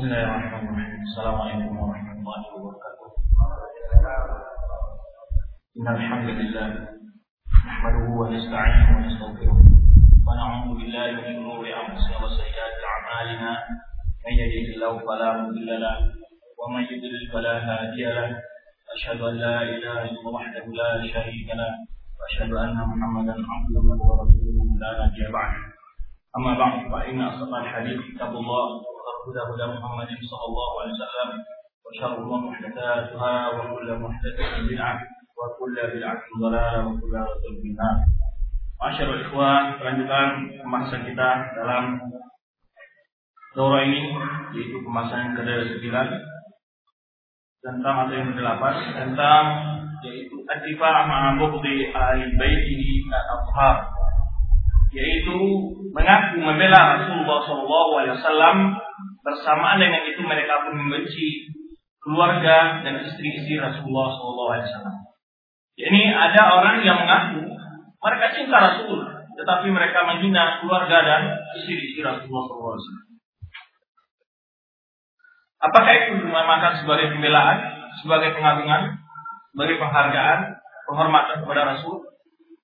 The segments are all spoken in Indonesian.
بسم الله الرحمن الرحيم السلام عليكم ورحمة الله وبركاته إن الحمد لله نحمده ونستعينه ونستغفره ونعوذ بالله من شرور أنفسنا وسيئات أعمالنا من يهده الله فلا مضل له ومن يضلل فلا هادي له أشهد أن لا إله إلا الله وحده لا شريك له وأشهد أن محمدا عبده ورسوله لا نبي بعده أما بعد فإن أصدق الحديث كتاب الله وخير هدى محمد صلى الله عليه وسلم وشر الأمور محدثاتها وكل محدثة بدعة وكل بدعة ضلالة وكل ضلالة في النار. Masyarul ikhwan, kelanjutan pembahasan kita dalam Daurah ini yaitu pembahasan ke-9 tentang atau yang ke-8 tentang yaitu atifah ma'abuk di ahli baitihi al-athhar yaitu mengaku membela Rasulullah SAW bersamaan dengan itu mereka pun membenci keluarga dan istri-istri Rasulullah SAW. Ini ada orang yang mengaku mereka cinta Rasul, tetapi mereka menghina keluarga dan istri-istri Rasulullah SAW. Apakah itu dinamakan sebagai pembelaan, sebagai pengagungan, sebagai penghargaan, penghormatan kepada Rasul?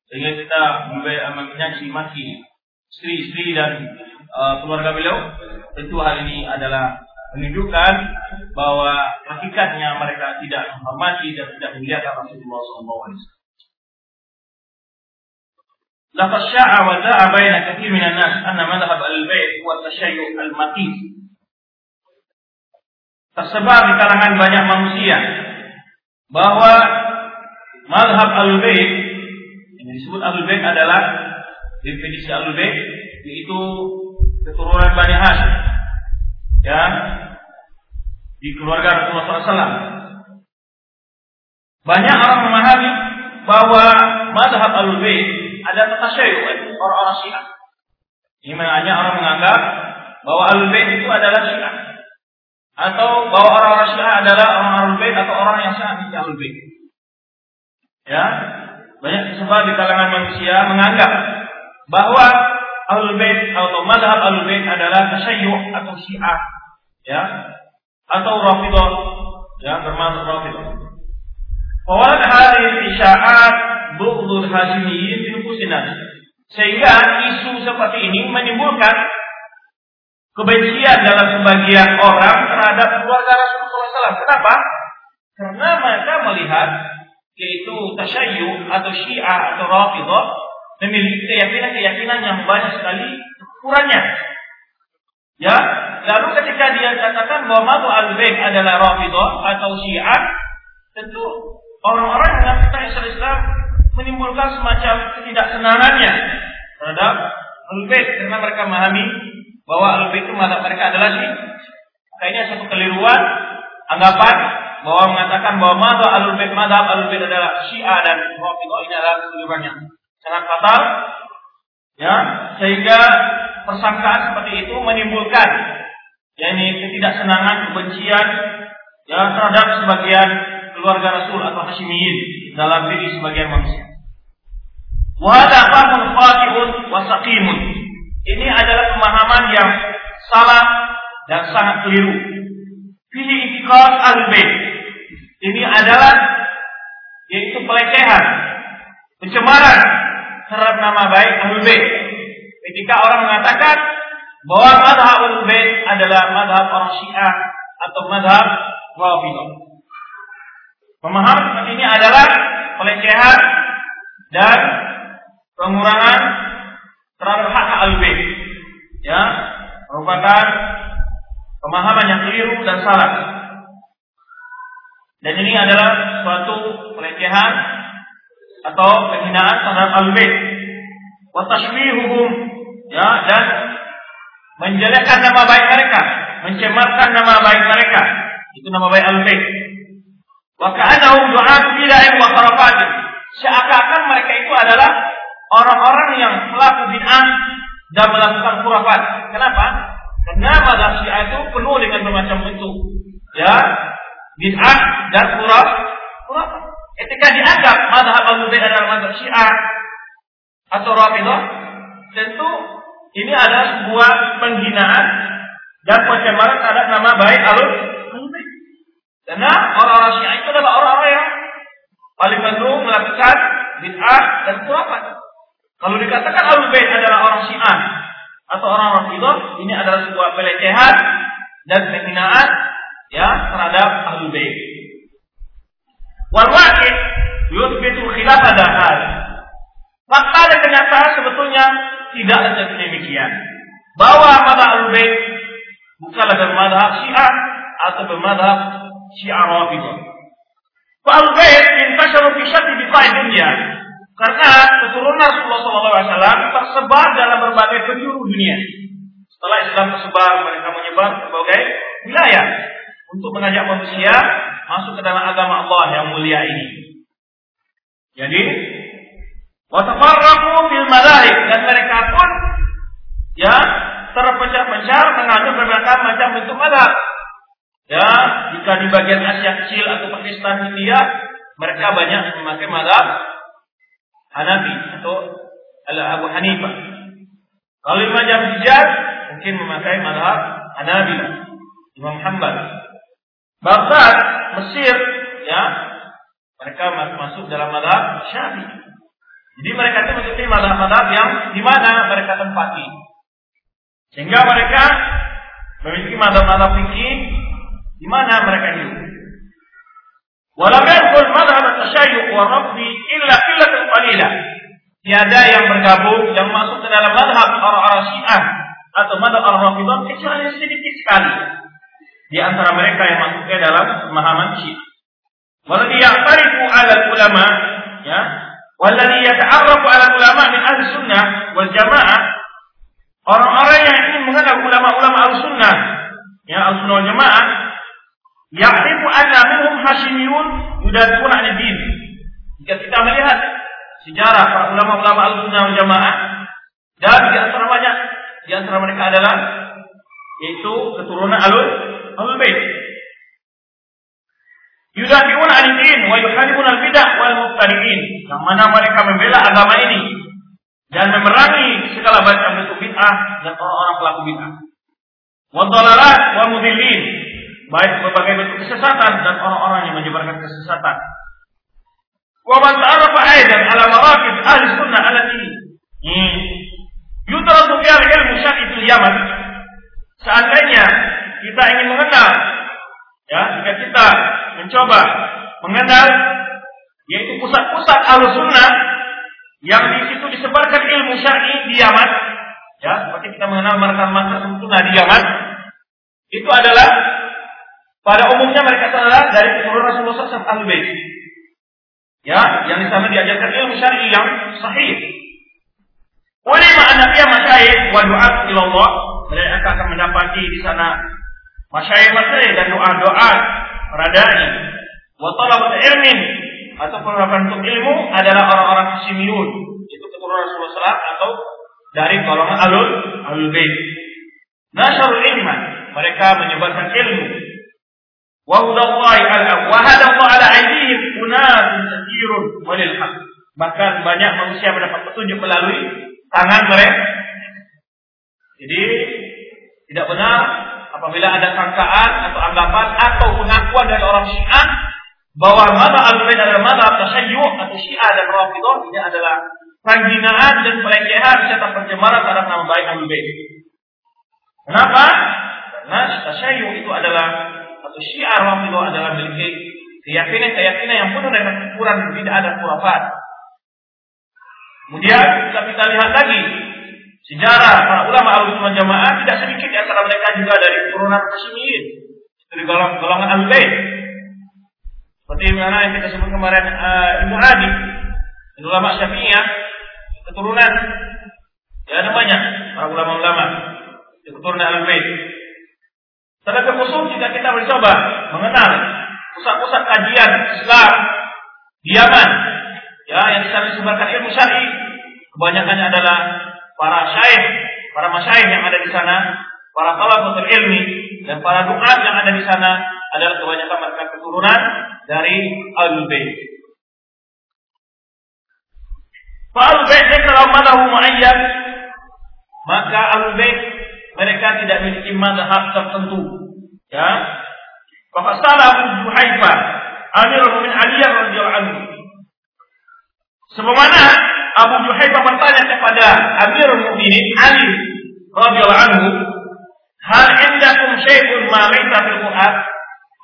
Sehingga kita menyaksi maki istri-istri dan uh, keluarga beliau Tentu hal ini adalah menunjukkan bahwa hakikatnya mereka tidak menghormati dan tidak memuliakan Rasulullah SAW. لقد شاع وذاع بين كثير من الناس أن مذهب البيت هو التشيع المقيت tersebar di kalangan banyak manusia bahwa mazhab al-bait yang disebut al-bait adalah definisi al-bait yaitu keturunan Bani Hashim ya di keluarga Rasulullah SAW. Banyak orang memahami bahwa mazhab al-bait ada tatasyayu orang-orang Syiah. Ini maknanya orang menganggap bahwa al-bait itu adalah Syiah atau bahwa orang-orang Syiah adalah orang-orang bait atau orang yang sangat ahlul bait. Ya, banyak tersebar di kalangan manusia menganggap bahwa bait atau madhab bait adalah tasyayyu atau Syiah, ya, atau Rafidah, ya, termasuk Rafidah. Awal hari isya'at bughdul Hashimiyyin nufusinas. Sehingga isu seperti ini menimbulkan kebencian dalam sebagian orang terhadap keluarga Rasulullah SAW. Kenapa? Karena mereka melihat yaitu tasyayyu atau syiah atau rafidah memiliki keyakinan-keyakinan yang banyak sekali ukurannya. Ya, lalu ketika dia katakan bahwa Matu al-Bait adalah rafidah atau syiah, tentu orang-orang yang mengatakan Islam menimbulkan semacam ketidaksenangannya terhadap al-Bait karena mereka memahami bahwa al itu mazhab mereka adalah sih. Kayaknya satu keliruan anggapan bahwa mengatakan bahwa mazhab al mazhab al adalah Syiah dan Rafidhah ini adalah keliruan yang sangat fatal. Ya, sehingga persangkaan seperti itu menimbulkan yakni ketidaksenangan, kebencian ya terhadap sebagian keluarga Rasul atau Hashimiyin dalam diri sebagian manusia. Wa hadha fahmun fatihun wa saqimun. Ini adalah pemahaman yang salah dan sangat keliru. Fihi itikad al Ini adalah yaitu pelecehan, pencemaran terhadap nama baik bait. Ketika orang mengatakan bahwa madhab ahlul bait adalah madhab orang Syiah atau madhab Rafidah. Pemahaman seperti ini adalah pelecehan dan pengurangan terhadap hak al-bait. Ya, merupakan pemahaman yang keliru dan salah. Dan ini adalah suatu pelecehan atau penghinaan terhadap al-bait. Wa tashwihuhum ya dan menjelekkan nama baik mereka, mencemarkan nama baik mereka. Itu nama baik al-bait. Wa ka'annahum du'atu bid'ah wa kharafat. Seakan-akan mereka itu adalah orang-orang yang pelaku bid'ah dan melakukan khurafat. Kenapa? Karena mazhab Syiah itu penuh dengan bermacam bentuk. Ya, bid'ah dan khuraf, khurafat. Ketika dianggap mazhab Abu adalah mazhab Syiah atau Rafidah, tentu ini adalah sebuah penghinaan dan pencemaran terhadap nama baik alul. Karena orang-orang Syiah itu adalah orang-orang yang paling cenderung melakukan bid'ah dan khurafat. Kalau dikatakan alul bait adalah orang Syiah atau orang Rafidah, ini adalah sebuah pelecehan dan penghinaan ya terhadap alul bait. Wal waqi' yuthbitu khilaf hal. Fakta dan kenyataan sebetulnya tidak seperti demikian. Bahwa madhab alul bait bukanlah bermadhab Syiah atau bermadhab Syiah Rafidah. Al bait intasyaru fi syatti bifa'i dunia. Karena keturunan Rasulullah SAW tersebar dalam berbagai penjuru dunia. Setelah Islam tersebar, mereka menyebar ke berbagai wilayah untuk mengajak manusia masuk ke dalam agama Allah yang mulia ini. Jadi, watafarraqu fil madahib dan mereka pun ya terpecah-pecah mengambil berbagai macam bentuk madhab. Ya, jika di bagian Asia kecil atau Pakistan India, mereka banyak memakai madhab Hanafi atau Abu Hanifah. Kalau di macam Hijaz, mungkin memakai madhab Hanabi, Imam Hanbal. Baghdad, Mesir, ya, mereka masuk dalam madhab Syafi'i. Jadi mereka itu mengikuti madhab-madhab yang di mana mereka tempati. Sehingga mereka memiliki madhab-madhab fikih di mana mereka hidup. Walam yadkhul madhab at-tashayyuq wa rafdi illa qillatun qalilah. Tiada yang bergabung yang masuk ke dalam madhab orang-orang Syiah atau madhab orang-orang kecuali sedikit sekali di antara mereka yang masuk ke dalam pemahaman Syiah. Waladhi ya'tarifu 'ala ulama ya, waladhi yata'arrafu 'ala ulama min ahli sunnah wal jamaah orang-orang yang ingin mengenal ulama-ulama al-sunnah ya al-sunnah wal jamaah Ya'rifu anna minhum Hashimiyun yudafi'un 'an din. Jika kita melihat sejarah para ulama-ulama Al-Sunnah wal Jamaah dan di antara banyak di antara mereka adalah yaitu keturunan Alul Alul Bait. Yudafi'un 'an din wa yuharibun al-bid'ah wal mubtadi'in. Yang mana mereka membela agama ini dan memerangi segala macam bentuk bid'ah dan orang-orang pelaku bid'ah. Wa dhalalat wa mudillin baik berbagai bentuk kesesatan dan orang-orang yang menyebarkan kesesatan. Wa man ta'arafa aidan ala marakib ahli sunnah allati yudrasu fiha ilmu syar'i Yaman. Seandainya kita ingin mengenal ya, jika kita mencoba mengenal yaitu pusat-pusat ahli sunnah yang di situ disebarkan ilmu syar'i di Yaman, ya, seperti kita mengenal markas-markas sunnah di Yaman, itu adalah pada umumnya mereka adalah dari keturunan Rasulullah SAW Ahlul Bait. Ya, yang di sana diajarkan ilmu syar'i yang sahih. Oleh makna dia masyayikh wa du'at ila Allah, mereka akan mendapati di sana masyayikh-masyayikh dan doa-doa para dai wa talabat ilmin atau untuk ilmu adalah orang-orang Hasimiyun, itu keturunan Rasulullah atau dari golongan alul alul bait. Nasarul ilman, mereka menyebarkan ilmu Wahudallahi ala wahadallahu ala aidihim unasun katsirun walil haq. Bahkan banyak manusia mendapat petunjuk melalui tangan mereka. Jadi tidak benar apabila ada sangkaan atau anggapan atau pengakuan dari orang Syiah bahwa mata al-Bait adalah mata tasyayyu atau Syiah dan Rafidhah ini adalah penghinaan dan pelecehan serta pencemaran terhadap nama baik Al-Bait. Kenapa? Karena tasyayyu itu adalah atau syiar Rafidah adalah memiliki keyakinan-keyakinan yang penuh dengan ukuran tidak ada khurafat. Kemudian kita lihat lagi sejarah para ulama al-sunnah jamaah tidak sedikit di antara mereka juga dari keturunan Hasyimiyin dari golongan golongan al bait. Seperti mana yang kita sebut kemarin uh, Ibnu Adi ulama Syafi'iyah keturunan. Ya ada banyak para ulama-ulama keturunan al bait. Tenaga khusus jika kita mencoba mengenal pusat-pusat kajian Islam di Yaman, ya yang di disebarkan ilmu syar'i, kebanyakannya adalah para syaikh, para masyaikh yang ada di sana, para talabatul ilmi dan para duat yang ada di sana adalah kebanyakan mereka keturunan dari Al Bait. Al Bait kalau madahu maka Al Bait mereka tidak memiliki mazhab tertentu. Ya. salah Abu Juhaifah Amirul Mu'minin Ali radhiyallahu anhu. Sebagaimana Abu Juhaifah bertanya kepada Amirul Mu'minin Ali radhiyallahu anhu, "Hal indakum syai'un ma laysa fil Qur'an?"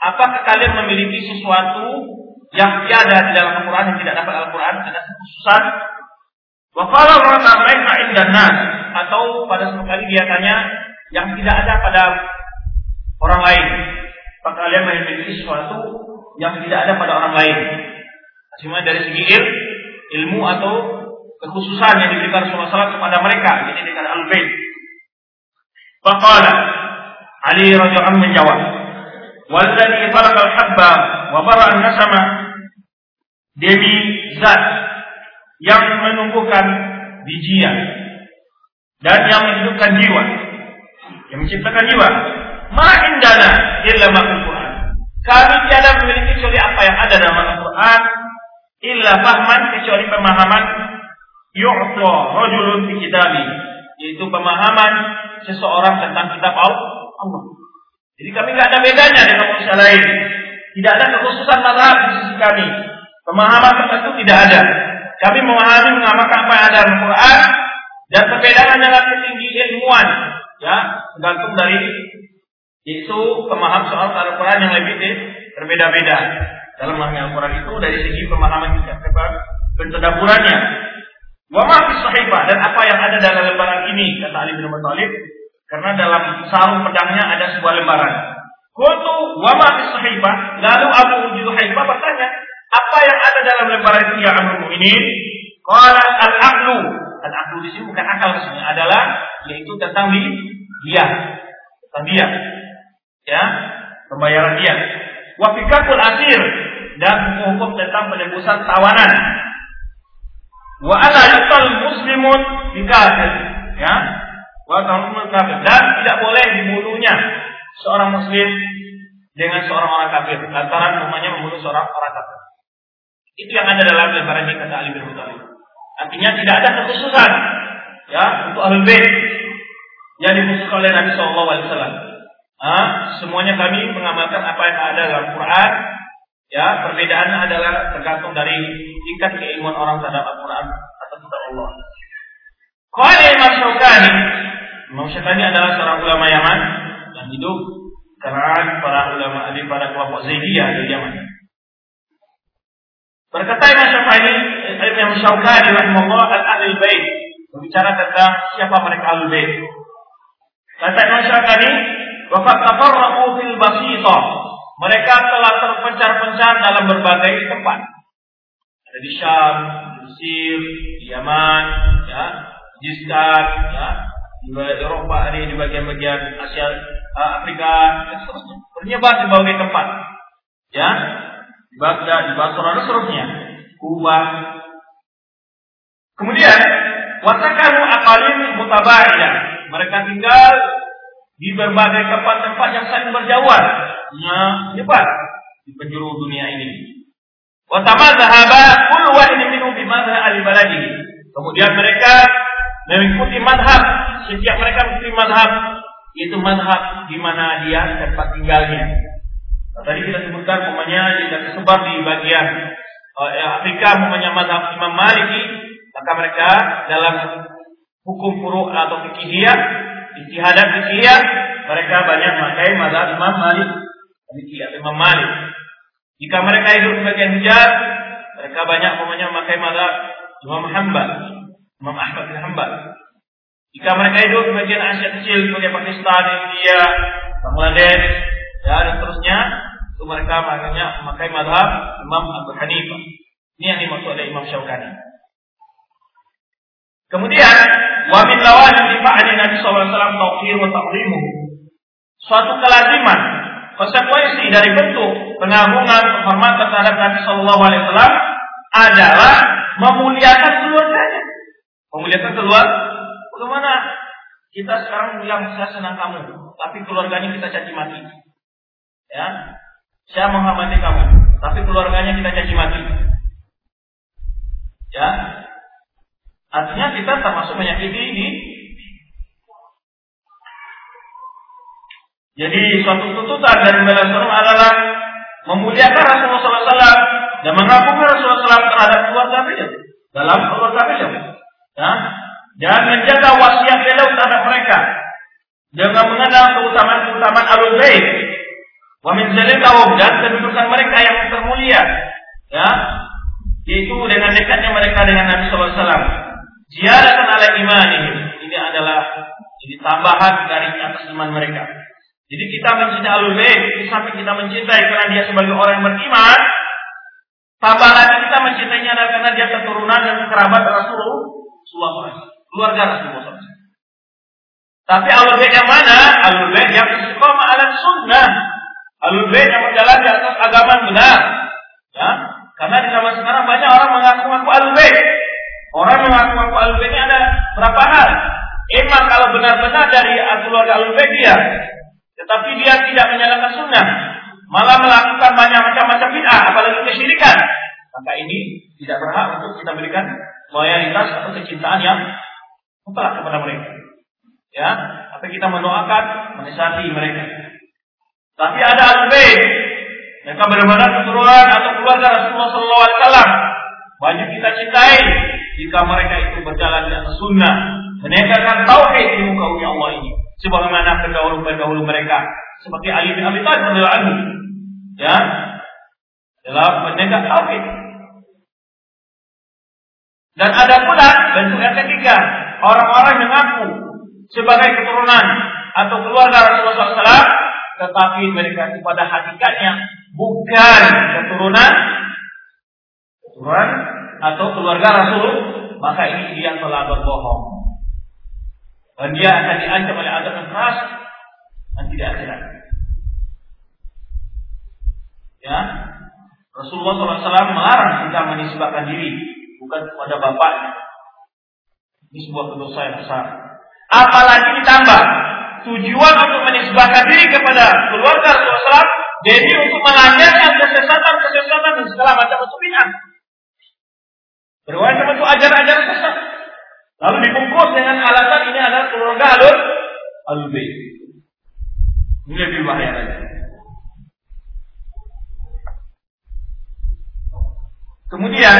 Apakah kalian memiliki sesuatu yang tiada di dalam Al-Quran yang tidak dapat Al-Quran ada kekhususan? Wa qala laisa indan nas atau pada suatu kali dia tanya yang tidak ada pada orang lain. Apakah kalian memiliki sesuatu yang tidak ada pada orang lain? Cuma dari segi il, ilmu atau kekhususan yang diberikan Rasulullah SAW kepada mereka. Jadi dengan al-bait. Faqala Ali radhiyallahu menjawab, "Wallazi khalaqal habba wa bara'a nasama demi zat yang menumbuhkan bijian dan yang menghidupkan jiwa, yang menciptakan jiwa. Ma indana illa Quran. Kami tiada memiliki kecuali apa yang ada dalam Al-Quran illa fahman kecuali pemahaman yu'ta rajulun fi kitabi yaitu pemahaman seseorang tentang kitab Allah. Jadi kami tidak ada bedanya dengan manusia lain. Tidak ada kekhususan mazhab di sisi kami. Pemahaman tertentu tidak ada. Kami memahami mengamalkan apa yang ada dalam Al-Quran dan perbedaan hanyalah ketinggi ilmuwan. Ya, tergantung dari itu pemaham soal Al-Quran yang lebih berbeda-beda. Dalam memahami Al-Quran itu dari segi pemahaman kita pentadaburannya. Wa ma sahifah dan apa yang ada dalam lembaran ini kata Ali bin Abi Thalib karena dalam sarung pedangnya ada sebuah lembaran. Kuntu wa ma sahifah lalu Abu Juhaifah bertanya, apa yang ada dalam lembaran itu ya Abu ini? Qala al-aqlu. Al-aqlu di sini bukan akal sebenarnya adalah yaitu tentang dia, tentang dia. Ya, pembayaran dia. Wa fikakul asir dan hukum tentang penebusan tawanan. Wa ala yuqal muslimun bikafir. Ya. Wa muslimun kafir dan tidak boleh dibunuhnya seorang muslim dengan seorang orang kafir lantaran rumahnya membunuh seorang orang kafir. Itu yang ada dalam lembaran ini kata Ali bin Artinya tidak ada kekhususan ya untuk ahlul bait yang dikhususkan oleh Nabi Shallallahu Alaihi Wasallam. Ah, semuanya kami mengamalkan apa yang ada dalam Quran. Ya, perbedaannya adalah tergantung dari tingkat keilmuan orang terhadap Al-Quran atau kitab Allah. Qala Imam Syaukani, Imam Syaukani adalah seorang ulama Yaman yang hidup karena para ulama di pada kelompok Zaidiyah di Yaman. Berkata Imam Syafi'i, Imam Syaukani rahimahullah al-ahli bait berbicara tentang siapa mereka ahli bait. Kata Imam Syafi'i, wa qad tafarraqu fil basita. Mereka telah terpencar-pencar dalam berbagai tempat. Ada di Syam, di Mesir, di Yaman, ya, di Jiskan, ya, di Eropa, ada di bagian-bagian Asia, Afrika, dan seterusnya. Bernyebar di berbagai tempat. Ya, di Baghdad, di Basra dan seterusnya. Kubah. Kemudian wasakanu akalin mutabaidah. Mereka tinggal di berbagai tempat-tempat yang saling berjauhan, menyebar di penjuru dunia ini. Wa tamadzahaba kullu wahidin minhum bi madhhab al-baladi. Kemudian mereka mengikuti madhab, setiap mereka mengikuti madhab, itu madhab di mana dia tempat tinggalnya. Nah, tadi kita sebutkan umpamanya jika tersebar di bagian uh, Afrika umpamanya mazhab Imam Maliki, maka mereka dalam hukum furu atau fikihiyah, istihadat fikihiyah, mereka banyak memakai mazhab Imam Malik, fikih Imam Malik. Jika mereka hidup di bagian Hijaz, mereka banyak umpamanya memakai mazhab Imam Hanbal, Imam Ahmad bin Hanbal. Jika mereka hidup di bagian Asia kecil seperti Pakistan, India, Bangladesh, dan seterusnya itu mereka makanya memakai madhab Imam Abu Hanifah ini yang dimaksud oleh Imam Syaukani kemudian wa min lawazim difa'ali Nabi SAW tawqir wa ta'zimu suatu kelaziman konsekuensi dari bentuk pengagungan penghormatan terhadap Nabi Shallallahu Alaihi Wasallam adalah memuliakan keluarganya. Memuliakan keluar, bagaimana kita sekarang bilang saya senang kamu, tapi keluarganya kita caci maki. Ya, saya menghormati kamu, tapi keluarganya kita caci maki. Ya, artinya kita termasuk menyakiti ini Jadi suatu tuntutan dari Rasulullah adalah memuliakan Rasulullah SAW dan mengakui Rasulullah SAW terhadap keluarga beliau dalam keluarga beliau. Ya, dan menjaga wasiat beliau terhadap mereka. Dengan mengenal keutamaan-keutamaan alul bait. Wa min kaum dan kedudukan mereka yang termulia. Ya. Yaitu dengan dekatnya mereka dengan Nabi sallallahu alaihi wasallam ziyadatan ala imani ini adalah ini tambahan dari atas iman mereka jadi kita mencintai alul samping kita mencintai karena dia sebagai orang yang beriman tambah lagi kita mencintainya adalah karena dia keturunan dan kerabat Rasulullah keluarga Rasulullah SAW. Tapi alul yang mana? Alul yang istiqomah ala sunnah. Alul yang berjalan di atas agama benar. Ya, karena di zaman sekarang banyak orang mengaku-ngaku alul. Orang mengaku-ngaku alul bait ada berapa hal. Emang kalau benar-benar dari keluarga bait dia, tetapi dia tidak menyalakan sunnah, malah melakukan banyak macam-macam bid'ah, apalagi kesyirikan, maka ini tidak berhak untuk kita berikan loyalitas atau kecintaan yang mutlak kepada mereka. Ya, tapi kita mendoakan, menasihati mereka. Tapi ada al mereka benar-benar keturunan atau keluarga Rasulullah Wasallam. Wajib kita cintai jika mereka itu berjalan di atas sunnah, menegakkan tauhid di muka bumi Allah ini. Sebagaimana pendahulu-pendahulu mereka, seperti Ali bin Abi Thalib radhiyallahu ya, dalam menegak tauhid. Dan ada pula bentuk yang ketiga, orang-orang yang mengaku sebagai keturunan atau keluarga Rasulullah SAW, tetapi mereka itu pada hakikatnya bukan keturunan, keturunan atau keluarga Rasul, maka ini dia telah berbohong. Dan dia akan diancam oleh azab yang keras dan tidak akhirat. Ya, Rasulullah SAW melarang kita menisbahkan diri bukan kepada bapaknya, ini sebuah dosa yang besar. Apalagi ditambah tujuan untuk menisbahkan diri kepada keluarga Rasulullah jadi untuk melanjutkan kesesatan-kesesatan dan segala macam bid'ah. Berwajib untuk ajaran-ajaran sesat. Lalu dibungkus dengan alasan ini adalah keluarga alur alur Ini lebih bahaya lagi. Kemudian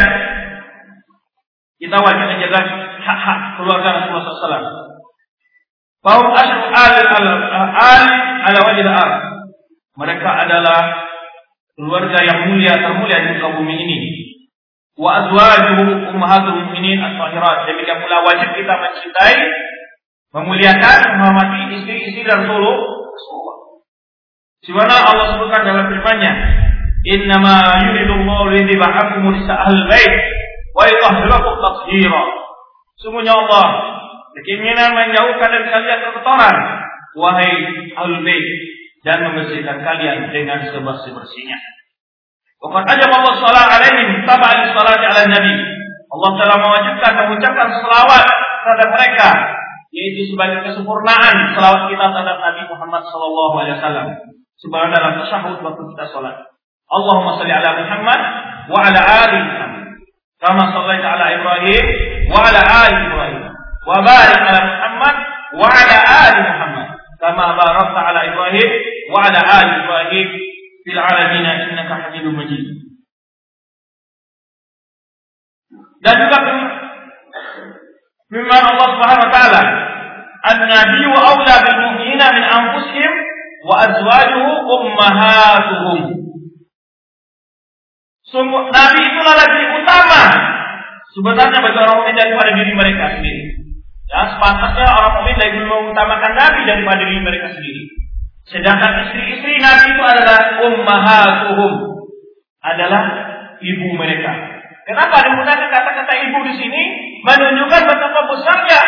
kita wajib menjaga hak-hak keluarga Rasulullah SAW. Bahwa asru al al al ala wajib al Mereka adalah keluarga yang mulia termulia di muka bumi ini. Wa azwajuhu ummahatul mu'minin as-sahirat. Demikian pula wajib kita mencintai, memuliakan, menghormati istri-istri Rasulullah. Sebagaimana Allah sebutkan dalam firman-Nya, "Innama yuridullahu lidhiba ankum al bait wa yutahhirakum tathira." Sungguhnya Allah berkeinginan menjauhkan dari kalian kotoran, wahai ahlul bait, dan membersihkan kalian dengan sebersih-bersihnya. Bukan aja mau salat alaihim taba'an salat ala nabi. Allah telah mewajibkan mengucapkan selawat terhadap mereka yaitu sebagai kesempurnaan selawat kita terhadap Nabi Muhammad sallallahu alaihi wasallam. Sebagaimana dalam tasyahud waktu kita salat. Allahumma salli ala Muhammad wa ala ali Muhammad. Kama salli ala Ibrahim wa ala ali Ibrahim. Wa barik ala Muhammad wa ala ali Muhammad. Kama barakta ala Ibrahim wa ala ali Ibrahim في العالمين إنك حميد مجيد dan juga firman Allah Subhanahu wa taala An-Nabi wa awla bil mu'minina min anfusihim wa azwajuhu ummahatuhum Sungguh Nabi itulah lebih utama sebenarnya bagi orang mukmin daripada diri mereka sendiri. Ya, sepantasnya orang mukmin lebih mengutamakan Nabi daripada diri mereka sendiri. Sedangkan istri-istri Nabi itu adalah ummahatuhum. Adalah ibu mereka. Kenapa digunakan kata-kata ibu di sini? Menunjukkan betapa besarnya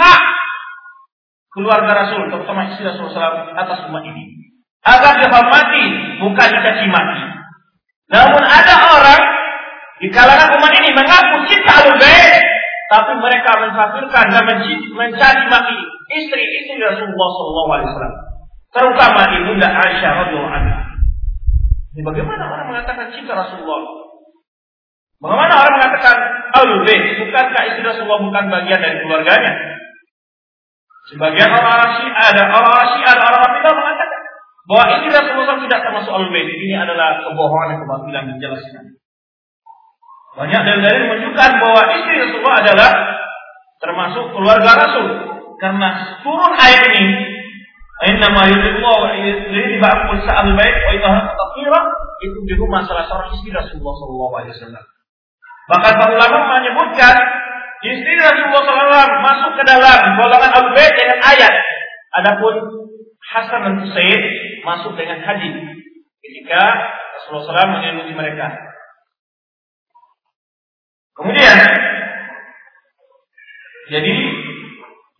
hak keluarga Rasul, terutama istri Rasul SAW atas umat ini. Agar dihormati, bukan dicaci maki. Namun ada orang di kalangan umat ini mengaku cinta alul tapi mereka mensafirkan dan mencari maki istri-istri Rasulullah SAW. Terutama ibunda Aisyah radhiyallahu anha. Bagaimana orang mengatakan cinta Rasulullah? Bagaimana orang mengatakan Ahlul Bait? Bukankah istri Rasulullah bukan bagian dari keluarganya? Sebagian orang Syiah ada orang Syiah ada orang Rafidah mengatakan bahwa istri Rasulullah tidak termasuk al bait ini adalah kebohongan dan kebatilan dijelaskan. Banyak dalil-dalil menunjukkan bahwa istri Rasulullah adalah termasuk keluarga Rasul karena turun ayat ini Innama yuridullahu yuridu ba'kul sa'al baik wa idha taqira itu juga masalah seorang istri Rasulullah sallallahu alaihi wasallam. Bahkan para ulama menyebutkan istri Rasulullah SAW masuk ke dalam golongan al bait dengan ayat. Adapun Hasan dan Husain masuk dengan hadis ketika Rasulullah SAW menyelimuti mereka. Kemudian jadi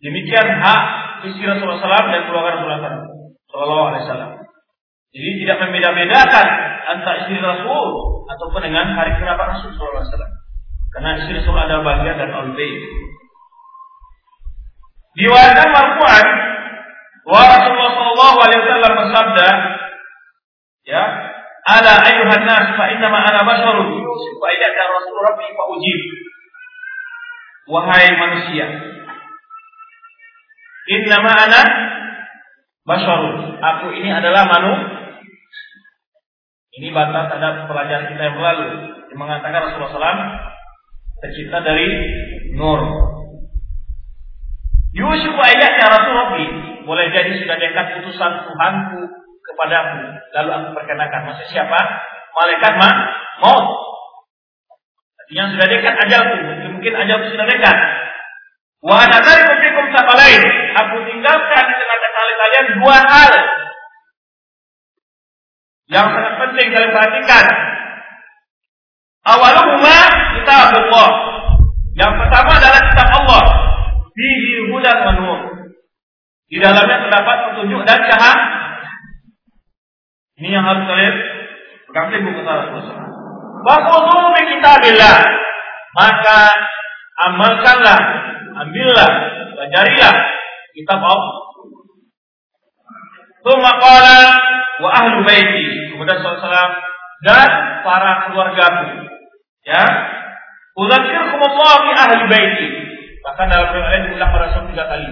demikian hak istri Rasulullah SAW dan keluarga Rasulullah SAW. Jadi tidak membeda-bedakan antara istri Rasul ataupun dengan hari kerabat Rasul SAW. Karena istri Rasul ada bagian dan al Diwayatkan marfu'an wa Rasulullah sallallahu alaihi wasallam bersabda ya ala ayuhan nas fa inna ma ana basharun yusifu ayyaka rasul rabbi fa ujib wahai manusia inna ma ana basharun aku ini adalah manusia ini bantah terhadap pelajaran kita yang lalu yang mengatakan Rasulullah SAW tercipta dari nur. Yusuf ayat ya Rasulullah boleh jadi sudah dekat utusan Tuhanku kepadamu. Lalu aku perkenakan maksud siapa? Malaikat ma maut. Artinya sudah dekat ajalku. Mungkin ajalku sudah dekat. Wa ana tarikum fikum lain. Aku tinggalkan di tengah-tengah kalian dua hal yang sangat penting kalian perhatikan. Awaluhuma kitabullah. Yang pertama adalah kitab Allah. Fihi hudan wa nur. Di dalamnya terdapat petunjuk dan cahaya. Ini yang harus kalian pegang teguh kata Rasulullah. Wa khudhu bi kitabillah. Maka amalkanlah, ambillah, pelajarilah kitab Allah. Tsumma qala wa ahlu baiti. Kemudian SAW dan para keluargaku. Ya. Udzakirkumullah fi ahli baiti. Bahkan dalam riwayat diulang pada Rasul tiga kali.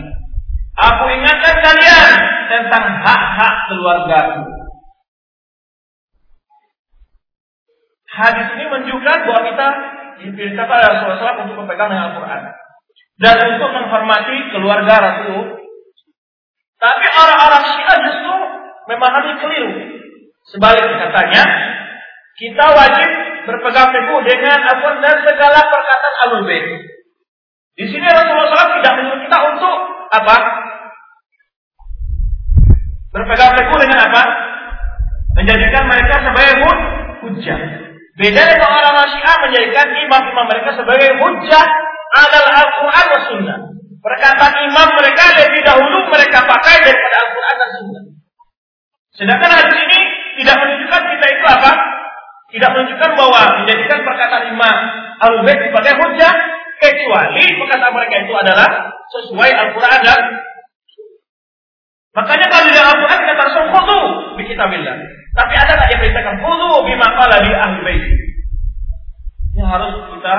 Aku ingatkan kalian tentang hak-hak keluargaku. Hadis ini menunjukkan bahwa kita diperintahkan oleh Rasulullah SAW untuk berpegang dengan Al-Quran. Dan untuk menghormati keluarga Rasul tapi orang-orang Syiah justru memahami keliru. Sebaliknya katanya, kita wajib berpegang teguh dengan Al-Quran dan segala perkataan Ahlul Bait. Di sini Rasulullah SAW tidak menyuruh kita untuk apa? Berpegang teguh dengan apa? Menjadikan mereka sebagai hujah. Beda dengan orang Syiah menjadikan imam-imam mereka sebagai hujah adalah Al-Quran wa Sunnah. Perkataan imam mereka lebih dahulu mereka pakai daripada Al-Quran dan Sunnah. Sedangkan hadis ini tidak menunjukkan kita itu apa? Tidak menunjukkan bahwa menjadikan perkataan imam Al-Bait sebagai hujah kecuali perkataan mereka itu adalah sesuai Al-Quran dan Makanya kalau dalam Al-Quran kita langsung khudu di kitabillah. Tapi ada yang beritakan khudu bima qala di ahli bait. Yang harus kita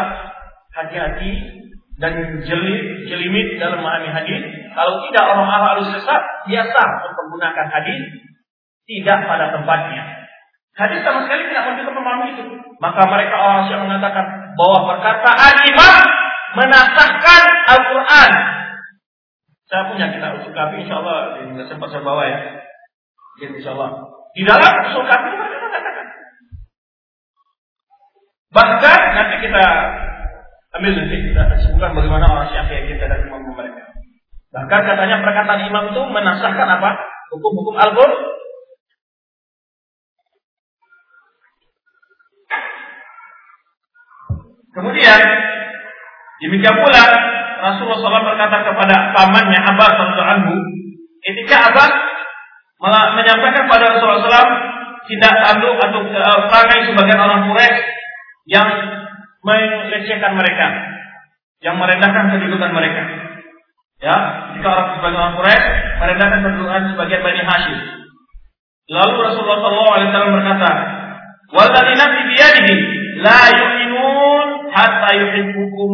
hati-hati dan jeli, jelimit dalam memahami hadis. Kalau tidak orang harus sesat, biasa untuk menggunakan hadis tidak pada tempatnya. Hadis sama sekali tidak menunjukkan memahami itu. Maka mereka orang yang mengatakan bahwa perkataan imam menasahkan Al-Quran. Saya punya kitab usul kafi, insya Allah tidak sempat saya bawa ya. Insya Allah. Di dalam usul kafi. Bahkan nanti kita Ambil nanti kita sebutkan bagaimana orang syafi'i dan imam mereka. Bahkan katanya perkataan imam itu menasahkan apa? Hukum-hukum Al-Qur'an. Kemudian demikian pula Rasulullah SAW berkata kepada pamannya Abbas radhiyallahu ketika Abbas menyampaikan pada Rasulullah SAW tidak tanduk atau uh, perangai sebagian orang Quraisy yang melecehkan mereka, yang merendahkan kedudukan mereka. Ya, jika orang sebagian orang Quraisy merendahkan kedudukan sebagian Bani Hashim. Lalu Rasulullah SAW berkata, "Walladzi nafsi biyadihi la yu'minun hatta yuhibbukum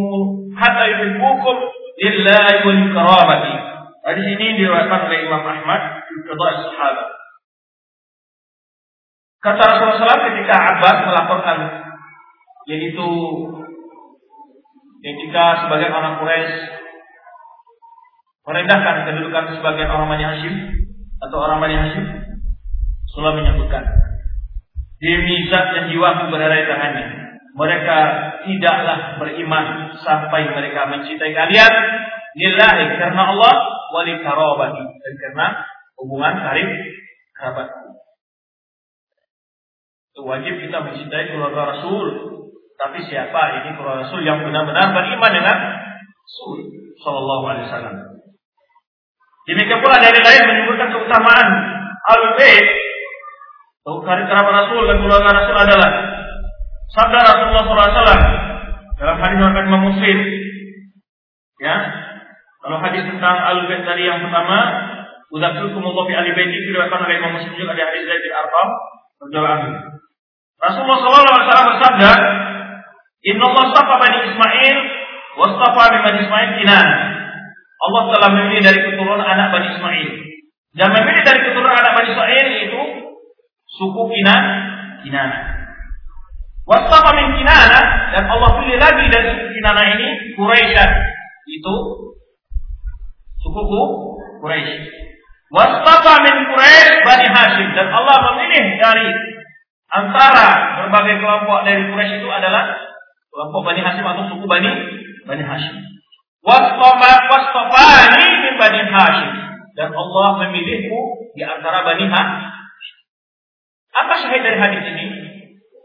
hatta yuhibbukum lillahi wal karamati." Hadis ini diriwayatkan oleh Imam Ahmad di Qadha Sahabat. Kata Rasulullah SAW ketika Abbas melaporkan yaitu ketika sebagian orang Quraisy merendahkan kedudukan sebagian orang Bani Hashim atau orang Bani Hashim, Rasulullah menyebutkan demi zat yang jiwaku berada di tangannya. Mereka tidaklah beriman sampai mereka mencintai kalian lillahi karena Allah wali karabati dan karena hubungan karib kerabat. Itu wajib kita mencintai keluarga Rasul. Tapi siapa ini Rasul yang benar-benar beriman dengan Rasul Sallallahu Alaihi Wasallam. Demikian pula dari lain menyebutkan keutamaan al bait karib kerabat Rasul dan keluarga Rasul adalah sabda Rasulullah SAW dalam hadis yang Imam Muslim. Ya, kalau hadis tentang al bait tadi yang pertama, Udzakirukum Allah baiti diriwayatkan oleh Imam Muslim juga dari hadis Zaid bin Arqam radhiyallahu Rasulullah SAW bersabda, Inna Allah safa Bani Ismail, wastafa Bani Ismail Kinan. Allah telah memilih dari keturunan anak Bani Ismail. Dan memilih dari keturunan anak Bani Ismail itu suku Kinan, Kinana. Wastafa min Kinana dan Allah pilih lagi dari suku Kinana ini Quraisy. Itu sukuku Quraisy. Wastafa min Quraisy Bani Hashim dan Allah memilih dari antara berbagai kelompok dari Quraisy itu adalah kelompok Bani Hashim atau suku Bani Bani Hashim. Wastofani min Bani Hashim dan Allah memilihmu di antara Bani Hashim. Apa syahid dari hadis ini?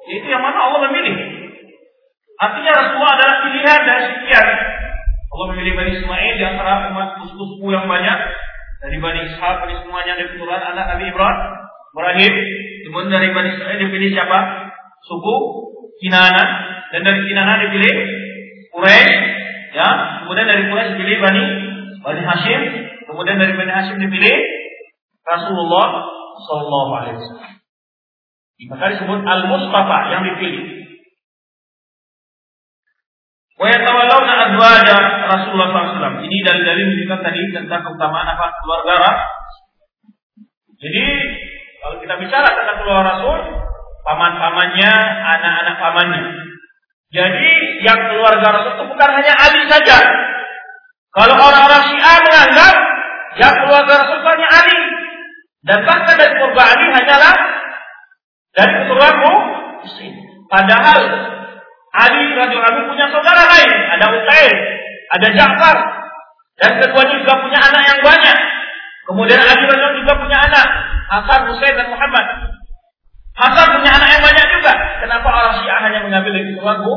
Itu yang mana Allah memilih. Artinya Rasulullah adalah pilihan dari sekian. Allah memilih Bani Ismail di antara umat suku-suku yang banyak dari Bani Ishaq, Bani semuanya dari keturunan anak Nabi Ibrahim, Ibrahim Kemudian dari Bani Israel dipilih siapa? Suku Kinana dan dari Kinana dipilih Quraisy, ya. Kemudian dari Quraisy dipilih Bani Bani Hashim, kemudian dari Bani Hashim dipilih Rasulullah Sallallahu Alaihi Wasallam. Maka disebut Al-Mustafa yang dipilih. Wa yatawallawna azwaja Rasulullah SAW. Ini dari-dari menunjukkan tadi tentang keutamaan apa keluarga. Jadi kalau kita bicara tentang keluarga Rasul, paman-pamannya, anak-anak pamannya. Jadi yang keluarga Rasul itu bukan hanya Ali saja. Kalau orang-orang Syiah menganggap yang keluarga Rasul hanya Ali. Dan bahkan dari keluarga Ali hanyalah dari keturunan Muslim. Padahal Ali radhiyallahu punya saudara lain, ada Utsaiz, ada Ja'far, dan keduanya juga punya anak yang banyak. Kemudian Ali radhiyallahu juga punya anak, Hasan, Husain dan Muhammad. Hasan punya anak yang banyak juga. Kenapa orang Syiah hanya mengambil dari keluarga?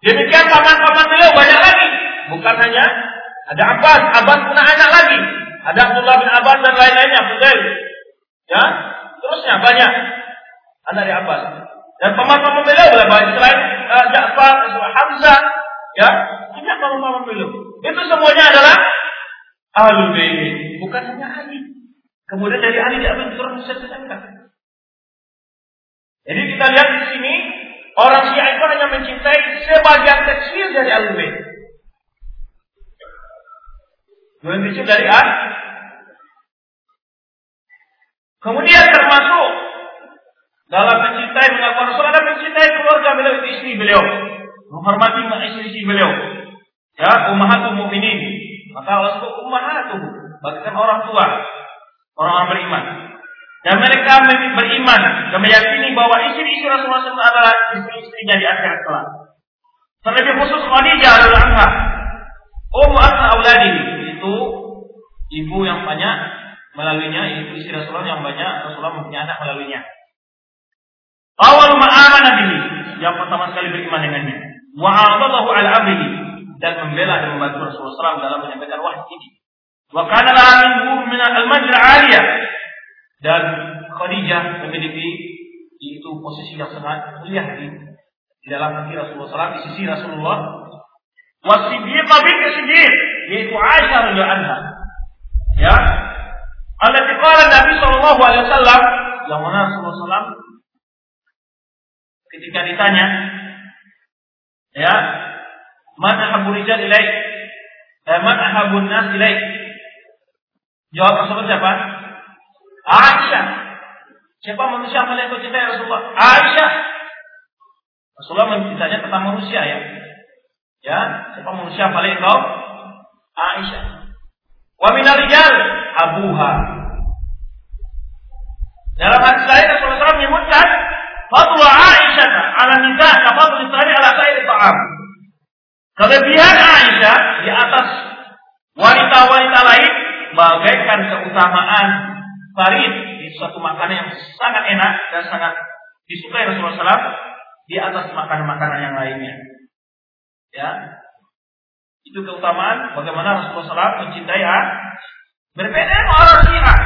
Demikian paman-paman beliau banyak lagi. Bukan hanya ada Abbas, Abbas punya anak lagi. Ada Abdullah bin Abbas dan lain-lainnya, Fudail. Ya, terusnya banyak anak dari Abbas. Dan paman-paman beliau banyak selain uh, Ja'far, Hamzah, ya, banyak paman-paman beliau. Itu semuanya adalah Ahlul Bait, bukan hanya Ali. Kemudian dari Ali diambil turun tersangka. Jadi kita lihat di sini orang Syiah itu hanya mencintai sebagian kecil dari Ahlul Bait. Yang kecil dari Ali. Kemudian termasuk dalam mencintai mengaku Rasul ada mencintai keluarga beliau itu istri beliau, menghormati istri-istri beliau. Ya, ummahatul mukminin. Maka Allah sebut ummahatul, bahkan orang tua orang-orang beriman. Dan mereka beriman dan meyakini bahwa istri-istri Rasulullah SAW adalah istri-istrinya di akhirat kelak. Terlebih khusus Khadijah adalah anha. Ummu Asma Auladi itu ibu yang banyak melaluinya, ibu istri Rasulullah yang banyak Rasulullah mempunyai anak melaluinya. Awal ma'aman Nabi yang pertama sekali beriman dengannya. Wa'adalahu ala amrihi dan membela dan membantu Rasulullah SAW dalam menyampaikan wahyu ini. Wa kana laha min al-majra. Dan Khadijah memiliki itu posisi yang sangat mulia di, di dalam hati Rasulullah SAW, di sisi Rasulullah. Wasiddiqah binti Siddiq, yaitu Aisyah radhiyallahu anha. Ya. Allati qala Nabi sallallahu alaihi wasallam, yang mana Rasulullah SAW ketika ditanya, ya, man ahabbu rijal ilaik? Eh, man ahabbu nas ilaik? Jawab tersebut siapa? Aisyah. Siapa manusia paling kau cintai Rasulullah? Aisyah. Rasulullah mencintainya tentang manusia ya. Ya, siapa manusia paling kau? Aisyah. Wa minal rijal abuha. Dalam hadis lain Rasulullah SAW menyebutkan Fadlu Aisyah ala nisa kafadlu Israel ala sairi ta'am. Kelebihan Aisyah di atas wanita-wanita lain bagaikan keutamaan farid di suatu makanan yang sangat enak dan sangat disukai Rasulullah SAW di atas makanan-makanan yang lainnya. Ya, itu keutamaan bagaimana Rasulullah SAW mencintai A. Berbeda dengan orang Syiah.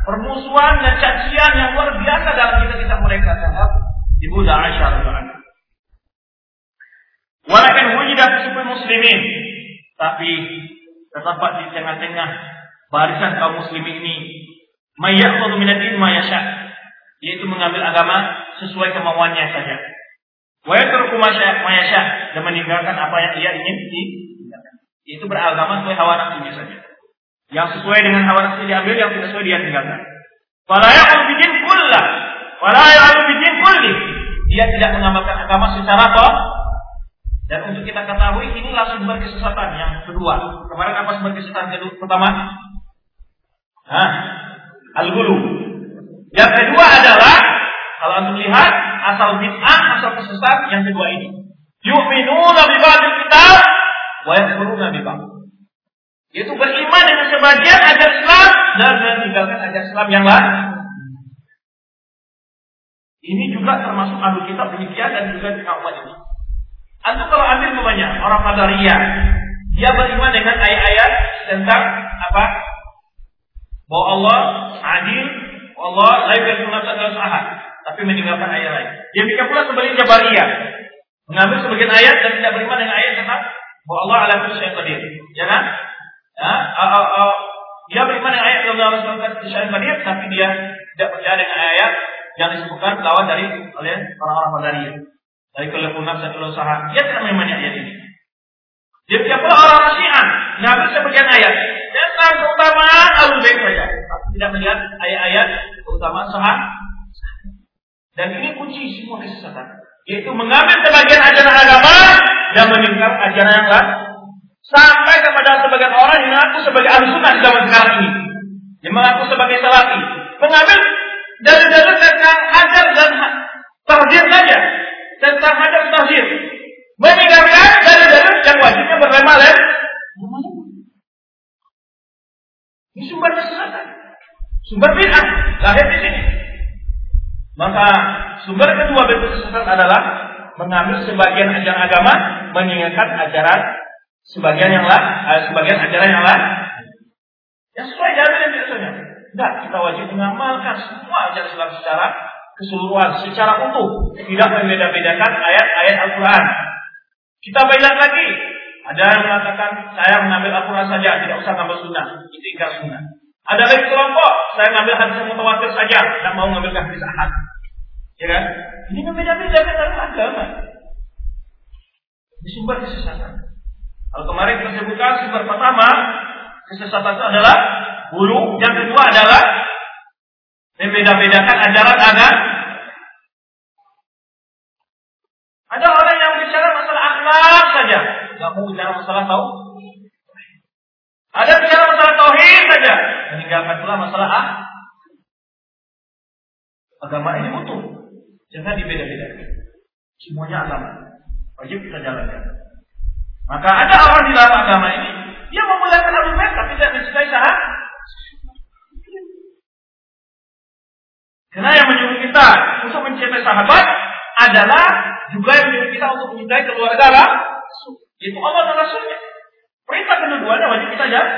Permusuhan dan cacian yang luar biasa dalam kita-kita mereka terhadap Ibu Aisyah radhiyallahu Walakin supaya muslimin. Tapi terdapat di tengah-tengah barisan kaum muslimin ini mayyaqulu min ad-din ma yasha yaitu mengambil agama sesuai kemauannya saja. Wa yatruku ma yasha dan meninggalkan apa yang ia ingin itu beragama sesuai hawa nafsunya saja. Yang sesuai dengan hawa nafsu diambil, yang tidak sesuai dia tinggalkan. Wala ya'ul bidin kullah. Wala ya'ul bidin kulli. Dia tidak mengamalkan agama secara toh. Dan untuk kita ketahui ini langsung sumber kesesatan yang kedua. Kemarin apa sumber kesesatan kedua? Pertama? Hah? Al-gulu. Yang kedua adalah kalau anda lihat asal bid'ah, asal kesesat yang kedua ini. Yu'minuna bi ba'dil kitab wa yakfuruna bi Itu beriman dengan sebagian ajar Islam dan meninggalkan ajar Islam yang lain. Ini juga termasuk ahlu kitab demikian dan juga di umat ini. Antum kalau ambil namanya orang Qadariyah, dia beriman dengan ayat-ayat tentang apa? Bahwa Allah adil, Allah la yukallifu nafsan illa tapi meninggalkan ayat lain. Pikir pula sebagai Jabariyah, mengambil sebagian ayat dan tidak beriman dengan ayat tentang bahwa Allah ala kulli syai'in qadir. Ya kan? Ya, uh, uh, dia beriman dengan ayat yang Allah SWT syai'in qadir tapi dia tidak percaya dengan ayat yang disebutkan lawan dari oleh orang-orang Qadariyah. Dari kelebun nafs dan usaha. Dia tidak memahami ayat ini. Dia siapa orang Syiah mengambil sebagian ayat tentang keutamaan Abu Baik saja, tapi tidak melihat ayat-ayat keutamaan sahah. Dan ini kunci semua kesesatan, yaitu mengambil sebagian ajaran agama dan meninggal ajaran yang lain. Sampai kepada sebagian orang yang mengaku sebagai ahli sunnah zaman sekarang ini. Yang mengaku sebagai salafi. Mengambil dalil-dalil tentang hajar dan tahdir saja. Tentang hajar tahdir. Meninggalkan dalil-dalil yang wajibnya berlema Ini sumber kesesatan. Sumber bid'ah. Lahir di sini. Maka sumber kedua bentuk kesesatan adalah mengambil sebagian ajaran agama, meninggalkan ajaran sebagian yang lain, eh, sebagian ajaran yang lain. Yang sesuai dalil yang biasanya. Tidak, kita wajib mengamalkan semua ajaran Islam secara keseluruhan, secara utuh. Tidak membeda-bedakan ayat-ayat Al-Quran. Kita banyak lagi. Ada yang mengatakan, saya mengambil Al-Quran saja, tidak usah ngambil sunnah. Itu ikhlas sunnah. Ada lagi kelompok, saya mengambil hadis yang mutawatir saja, tidak mau mengambil hadis ahad. Ya kan? Ini membeda-bedakan dalam agama. Ini sumber kesesatan. Kalau kemarin kita sebutkan sumber pertama, kesesatan itu adalah bulu. Yang kedua adalah membeda-bedakan ajaran agama. Ada orang yang bicara masalah akhlak saja, nggak mau bicara masalah tahu. Ada bicara masalah tauhid saja, meninggalkan pula masalah ah. Agama ini utuh. Jangan dibeda-bedakan. Semuanya agama. Wajib kita jalankan. Maka ada orang di dalam agama ini, dia memulakan Abu tapi tidak mencintai sahabat. Karena yang menyuruh kita untuk mencintai sahabat adalah juga yang menyuruh kita untuk mencintai keluarga lah. Itu Allah dan Rasulnya. Perintah kedua-duanya wajib kita jalan.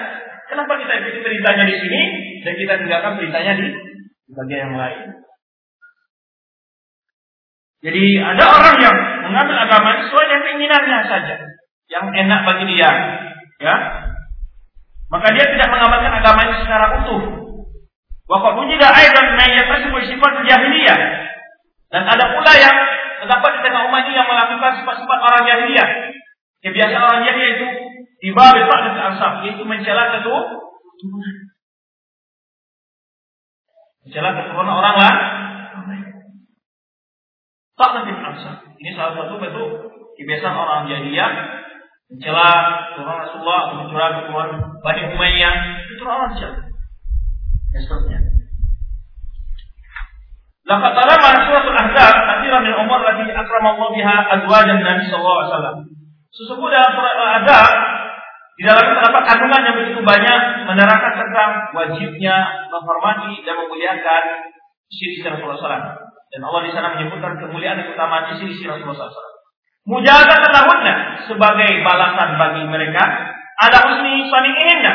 Kenapa kita ikuti perintahnya di sini dan kita tinggalkan perintahnya di bagian yang lain? Jadi ada orang yang mengambil agama sesuai dengan keinginannya saja, yang enak bagi dia, ya. Maka dia tidak mengamalkan agamanya secara utuh. Waqad wujida aidan man yatasifu sifat jahiliyah. Dan ada pula yang terdapat di tengah umat ini yang melakukan sifat-sifat orang jahiliyah. Kebiasaan jahiliyah itu besar dan ansab, yaitu mencela keturunan. Mencela keturunan orang lah Ini salah satu bentuk kebiasaan orang jahiliyah mencela Tuhan Rasulullah mencela Tuhan Bani Umayyah itu orang jahat. Dan seterusnya. Laqad talama suratul Ahzab kathiran min umur lati akramallahu biha azwajan Nabi sallallahu alaihi wasallam. Sesungguhnya dalam surat Al-Ahzab di dalamnya terdapat kandungan yang begitu banyak menerangkan tentang wajibnya menghormati dan memuliakan istri-istri Rasulullah SAW. Dan Allah di sana menyebutkan kemuliaan dan keutamaan istri-istri Rasulullah SAW. Mujahatan lahunna sebagai balasan bagi mereka ada husni sani'ihinna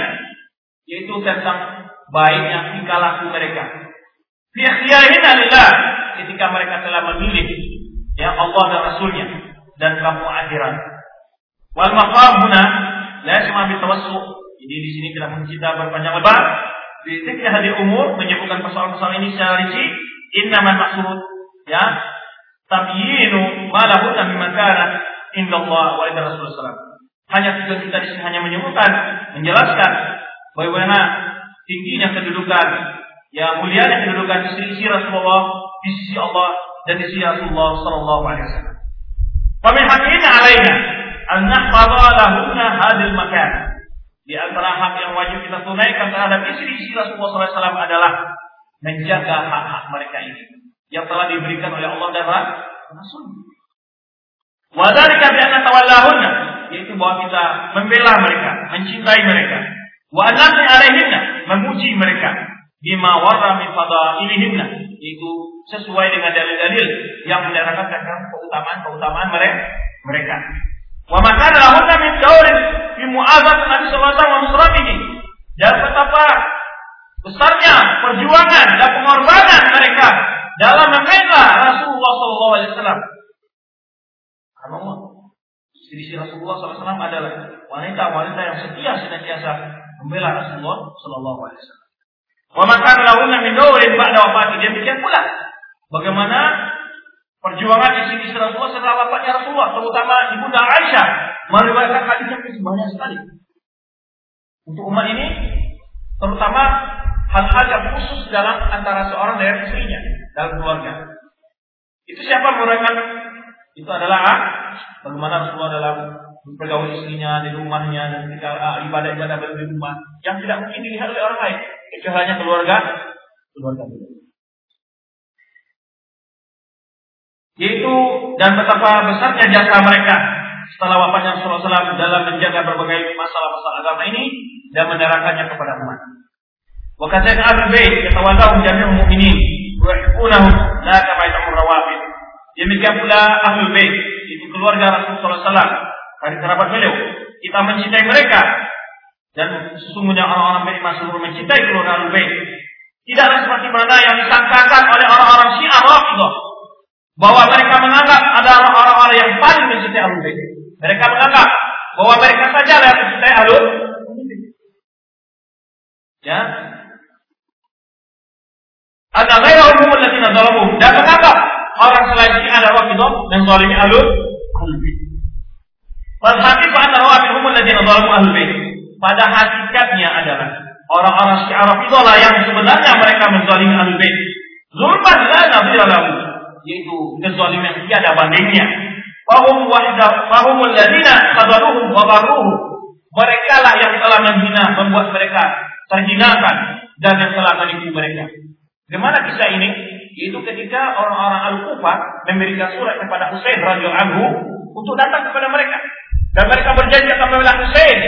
yaitu tentang baiknya tingkah laku mereka. Fi ikhtiyarihinna lillah ketika mereka telah memilih ya Allah dan Rasulnya dan kamu akhirat. Wal maqam huna la yasma bi tawassu. Jadi di sini tidak mencerita berpanjang lebar. Di zikri hadir umur menyebutkan persoalan-persoalan ini secara rinci. Innamal maksud ya tabyinu ma lahu min makana inda Allah wa inda Rasulullah. Hanya tujuan kita di sini hanya menyebutkan, menjelaskan bagaimana tingginya kedudukan, ya mulianya kedudukan istri-istri Rasulullah di sisi Allah dan di sisi Rasulullah Sallallahu Alaihi Wasallam. Kami hakina alaina an nahfadha lahunna hadil makan. Di antara hak yang wajib kita tunaikan terhadap istri-istri Rasulullah SAW adalah menjaga hak-hak mereka ini yang telah diberikan oleh Allah dan Rasul. Wadhalika bi anna tawallahunna yaitu bahwa kita membela mereka, mencintai mereka. Wa anna alaihinna memuji mereka bima warra min fadailihinna yaitu sesuai dengan dalil-dalil yang menerangkan tentang keutamaan-keutamaan mereka. mereka. Wa makana lahunna min daurin fi mu'azat Nabi sallallahu alaihi wasallam dan betapa besarnya perjuangan dan pengorbanan mereka dalam membela Rasulullah Sallallahu Alaihi Wasallam. Allah, istri Rasulullah SAW adalah wanita-wanita yang setia senantiasa membela Rasulullah Sallallahu Alaihi Wasallam. Wa makan lahunna min daurin ba'da wafati. Demikian pula bagaimana perjuangan istri Rasulullah setelah wafatnya Rasulullah, terutama ibunda Aisyah meriwayatkan hadis yang banyak sekali. Untuk umat ini, terutama hal-hal yang khusus dalam antara seorang dan istrinya dalam keluarga. Itu siapa mereka? Itu adalah ah, bagaimana Rasulullah dalam bergaul istrinya di rumahnya dan ketika ah, ibadah-ibadah di rumah yang tidak mungkin dilihat oleh orang lain kecuali hanya keluarga keluarga yaitu dan betapa besarnya jasa mereka setelah wafatnya Rasulullah SAW dalam menjaga berbagai masalah-masalah agama ini dan menerangkannya kepada umat. Wakatnya Abu Bait yatawallahum jami'ul mu'minin yuhibbunahum la kama yahibbu rawafid. Demikian pula Ahlul Bait, itu keluarga Rasulullah SAW, dari kerabat beliau. Kita mencintai mereka dan sesungguhnya orang-orang baik masuk mencintai keluarga Ahlul Bait. Tidaklah seperti mana yang disangkakan oleh orang-orang Syiah Rafidhah bahwa mereka menganggap ada orang-orang yang paling mencintai Ahlul Bait. Mereka menganggap bahwa mereka saja yang mencintai Ahlul Ya, ada ghairahum alladziina zalamu dan mengapa orang selain ini ada rafidah dan zalimi ahlul bait. Wal haqiqah anna rawafidhum alladziina zalamu ahlul bait. Pada hakikatnya adalah orang-orang Syiah Rafidah yang sebenarnya mereka menzalimi ahlul bait. Zulman la nabira lahu yaitu kezaliman yang tiada bandingnya. Fahum wahda fahum alladziina qadaruhum wa barruhum. Mereka lah yang telah menghina, membuat mereka terhinakan dan yang telah menipu mereka. Bagaimana kisah ini? Yaitu ketika orang-orang Al-Kufah memberikan surat kepada Husain radhiyallahu anhu untuk datang kepada mereka. Dan mereka berjanji akan membela Husain.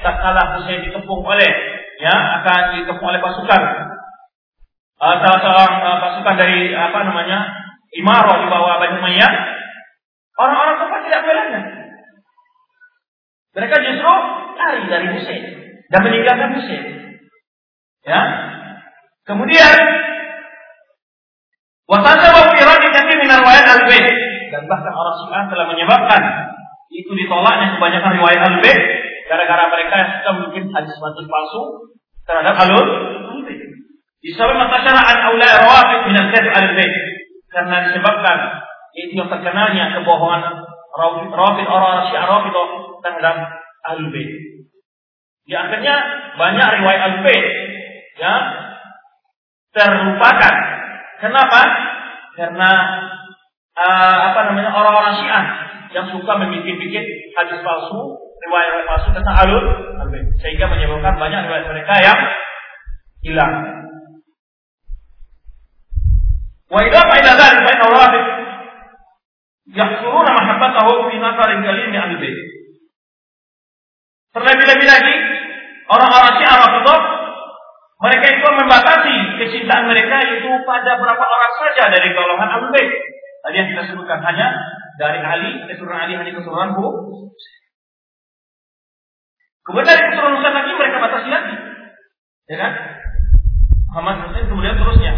Tak kalah Husain dikepung oleh ya akan dikepung oleh pasukan uh, salah seorang uh, pasukan dari apa namanya Imaro di bawah Bani Umayyah. Orang-orang Kufah tidak membelanya. Mereka justru lari dari Husain dan meninggalkan Husain. Ya. Kemudian Wasasabahu iradi kathir min riwayat al-bait. Dan bahkan orang Syiah telah menyebabkan itu ditolaknya kebanyakan riwayat al-bait gara-gara mereka yang suka mungkin hadis hadis palsu terhadap alul bait. Disebab matasyara'an aula rawafid min al-kadhib al-bait. Karena disebabkan itu yang terkenalnya kebohongan rawafid orang Syiah rawafid terhadap al-bait. Di akhirnya banyak riwayat al-bait ya terlupakan Kenapa? Karena uh, apa namanya orang-orang Syiah yang suka membikin-bikin hadis palsu, riwayat palsu tentang alun sehingga menyebabkan banyak riwayat mereka yang hilang. Idza fa'ila dzalik fa inna rawafid yahsuruna mahabbatahu fi nazarin kalimi al-bait. Terlebih-lebih lagi orang-orang Syiah Rafidhah mereka itu membatasi kecintaan mereka itu pada berapa orang saja dari golongan Ahlul Bait. Tadi yang kita sebutkan hanya dari Ali, keturunan Ali hanya keturunan Bu. Kemudian dari keturunan lagi mereka batasi lagi. Ya kan? Muhammad Husain kemudian terusnya.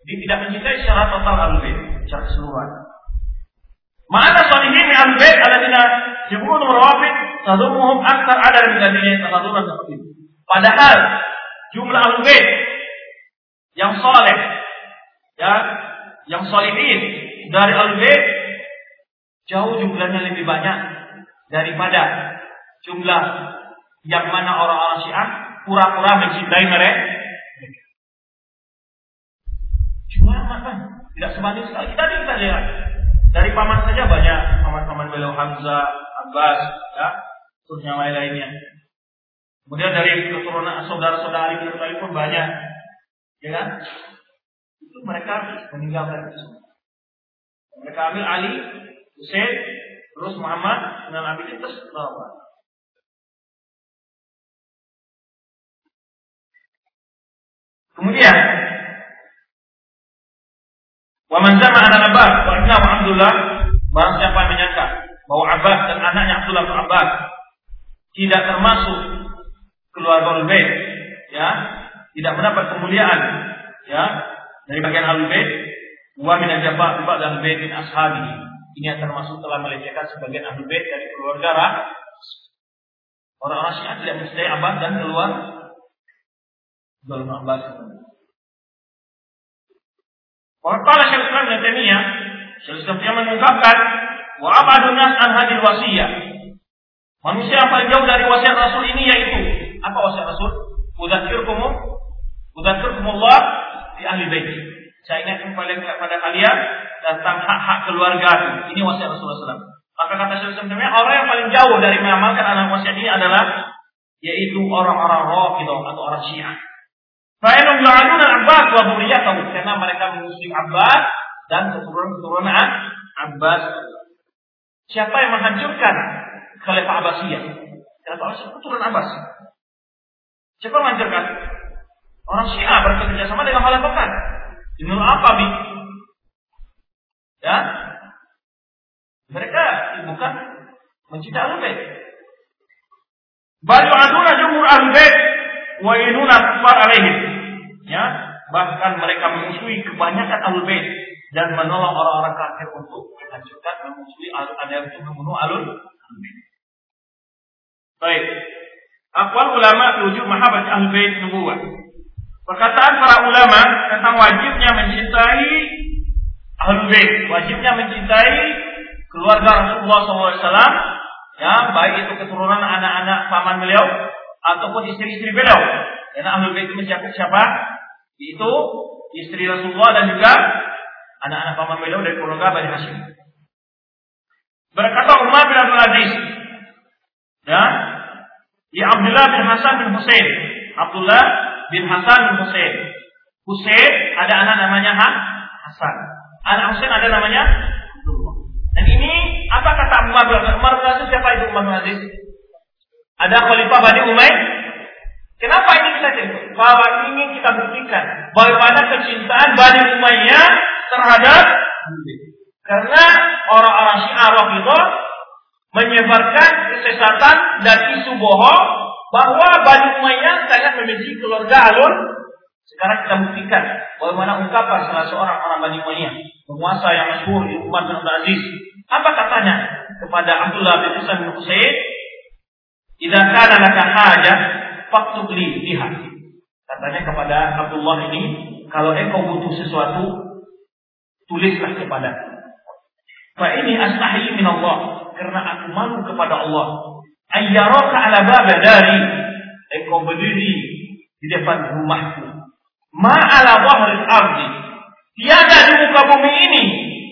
Jadi tidak mencintai secara total Ahlul Bait, secara keseluruhan. Mana salihin min Ahlul Bait alladzina yaqulu rawafid tadumuhum akthar adad min alladzina yatahaduna Padahal jumlah Ahlul Bait yang soleh ya yang solihin dari al jauh jumlahnya lebih banyak daripada jumlah yang mana orang-orang Syiah pura-pura mencintai mereka. Cuma apa? Tidak sebanding sekali. Tadi kita lihat dari paman saja banyak paman-paman beliau Hamzah, Abbas, ya, terus yang lain-lainnya. Kemudian dari keturunan saudara-saudari beliau pun banyak, ya kan? Itu mereka meninggalkan itu mereka ambil Ali, Hussein, terus Muhammad dengan Abi terus Muhammad. Kemudian Wa man zama anak Abbas wa Abdullah Barang siapa yang menyangka bahwa Abbas dan anaknya Abdullah bin Abbas tidak termasuk keluarga Al-Bait ya, tidak mendapat kemuliaan ya dari bagian Al-Bait Wa min al-jabah dan bait ashabi. Ini termasuk telah melecehkan sebagian ahli bait dari keluarga Orang-orang Syiah tidak mencintai Abbas dan keluar Abdul Abbas. Wakala Syekh Islam dan Taimiyah, Syekh Islam mengungkapkan wa abadun nas an hadil wasiyah. Manusia yang paling jauh dari wasiat Rasul ini yaitu apa wasiat Rasul? Udzakirkum udzakirkumullah di ahli bait. Saya ingatkan kepada kalian tentang hak-hak keluarga. Ini wasiat Rasulullah SAW. Maka kata Syaikhul Islam orang yang paling jauh dari mengamalkan anak wasiat ini adalah yaitu orang-orang Rafidah atau orang Syiah. Fa'inum yu'aduna Abbas wa dzurriyyatahu karena mereka mengusik Abbas dan keturunan-keturunan Abbas. Siapa yang menghancurkan Khalifah Abbasiyah? Khalifah Abbasiyah keturunan Abbas. Siapa yang menghancurkan? Orang Syiah bekerja sama dengan Khalifah Ibnu apa bi? Ya, mereka bukan mencinta ahlul bait. Baju aduna jumhur ahlul bait wa inuna kufar alaihim. Ya, bahkan mereka memusuhi kebanyakan ahlul bait dan menolong orang-orang kafir untuk menghancurkan memusuhi ada yang membunuh alul Baik. Akwal ulama tujuh mahabbat ahlul bait nubuwah. Perkataan para ulama tentang wajibnya mencintai ahlul bait, wajibnya mencintai keluarga Rasulullah SAW, ya baik itu keturunan anak-anak paman beliau ataupun istri-istri beliau. Karena ahlul bait itu mencakup siapa? Itu istri Rasulullah dan juga anak-anak paman beliau dari keluarga Bani Hashim. Berkata Umar bin Abdul Aziz, ya, ya Abdullah bin Hasan bin Hussein, Abdullah bin Hasan bin Husain. Husain ada anak namanya Hasan. Anak Husain ada namanya Abdullah. Dan ini apa kata Umar bin Aziz? Umar bin Aziz siapa itu Umar bin Aziz? Ada Khalifah Bani Umayyah. Kenapa ini kita cerita? Bahwa ini kita buktikan bagaimana kecintaan Bani Umayyah terhadap karena orang-orang Syiah itu menyebarkan kesesatan dan isu bohong bahwa Bani Umayyah sangat membenci keluarga Alun. Sekarang kita buktikan bagaimana ungkapan salah seorang orang Bani Umayyah, penguasa yang masyhur di Umar bin Abdul Aziz. Apa katanya kepada Abdullah bin Husain bin Husain? "Idza kana laka hajah faktubli lihat. Katanya kepada Abdullah ini, kalau engkau butuh sesuatu, tulislah kepada. Fa ini astahi min Allah, karena aku malu kepada Allah. Ayyaraka ala baba dari engkau berdiri di depan rumahku. Ma ala wahri ardi. Tiada di muka bumi ini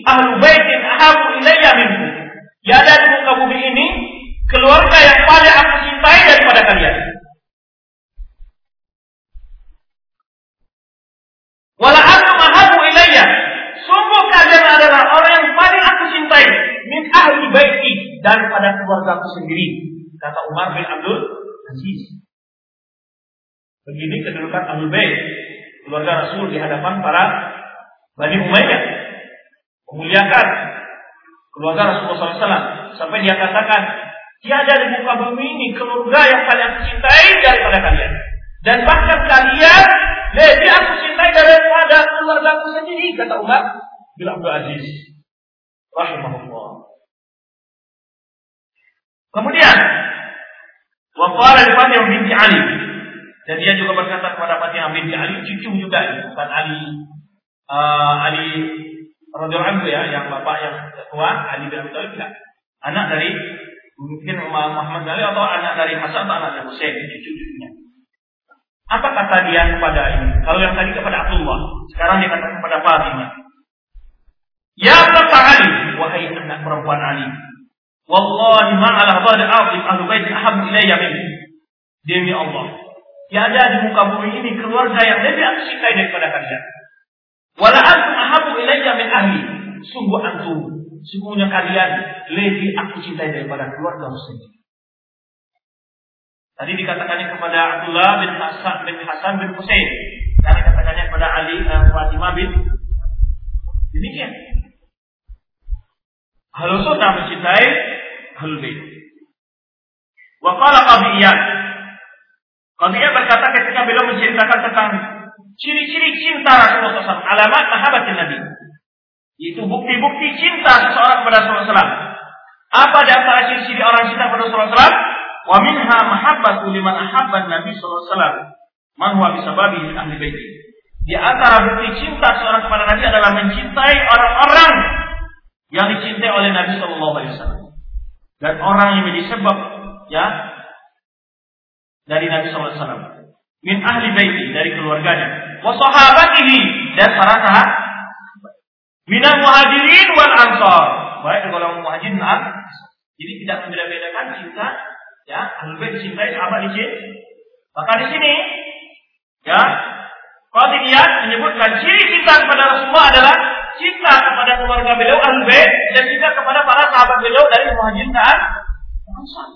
ahlu baitin ahabu ilayya minku. Tiada di muka bumi ini keluarga yang paling pada keluargaku sendiri. Kata Umar bin Abdul Aziz. Begini kedudukan Ahlul Bait, keluarga Rasul di hadapan para Bani Umayyah. Memuliakan keluarga Rasulullah SAW sampai dia katakan tiada di muka bumi ini keluarga yang paling cintai daripada kalian. Dan bahkan kalian lebih aku cintai daripada keluarga aku sendiri kata Umar bin Abdul Aziz rahimahullah. Kemudian Waqala li Fatimah binti Ali. Dan dia juga berkata kepada Fatimah binti Ali cucu juga bukan Ali. Uh, Ali radhiyallahu ya yang bapak yang tua Ali bin Abi Thalib tidak. Anak dari mungkin Muhammad Ali atau anak dari Hasan atau anak dari Husain cucu-cucunya apa kata dia kepada ini? Kalau yang tadi kepada Abdullah sekarang dia kata kepada Fatimah. Ya Bapak Ali wahai anak perempuan Ali Wallahi ma'ala dhali azim ahlu bait aham ilayya minni. Demi Allah. Tiada di muka bumi ini keluarga yang lebih aku cintai daripada kalian. Wala antum ahabu ilayya min ahli. Sungguh antum, sungguhnya kalian lebih aku cintai daripada keluarga sendiri. Tadi dikatakannya kepada Abdullah bin Hasan bin Hasan bin Husain. Karena katakannya kepada Ali uh, Fatimah bin demikian. Halo sunnah mencintai Ahlul Bait. Wa qala berkata ketika beliau menceritakan tentang ciri-ciri cinta Rasulullah SAW, alamat mahabbatin Nabi. Itu bukti-bukti cinta seseorang kepada Rasulullah SAW. Apa di antara ciri-ciri orang cinta kepada Rasulullah SAW? Wa minha mahabbatu liman ahabban Nabi SAW. Man huwa bisababihi ahli baiti. Di antara bukti cinta seorang kepada Nabi adalah mencintai orang-orang yang dicintai oleh Nabi Shallallahu Alaihi Wasallam dan orang yang menjadi sebab ya dari Nabi SAW min ahli baiti dari keluarganya. Wa sahabatihi dan para sahabat. Minal muhajirin wal ansar. Baik kalau muhajirin dan jadi tidak membeda-bedakan cinta ya. Ahli bait cintai sahabat di maka di sini ya Qadiyat menyebutkan ciri cinta kepada Rasulullah adalah cinta kepada keluarga beliau ahli bait dan cinta kepada para sahabat beliau dari muhajirin dan ansar.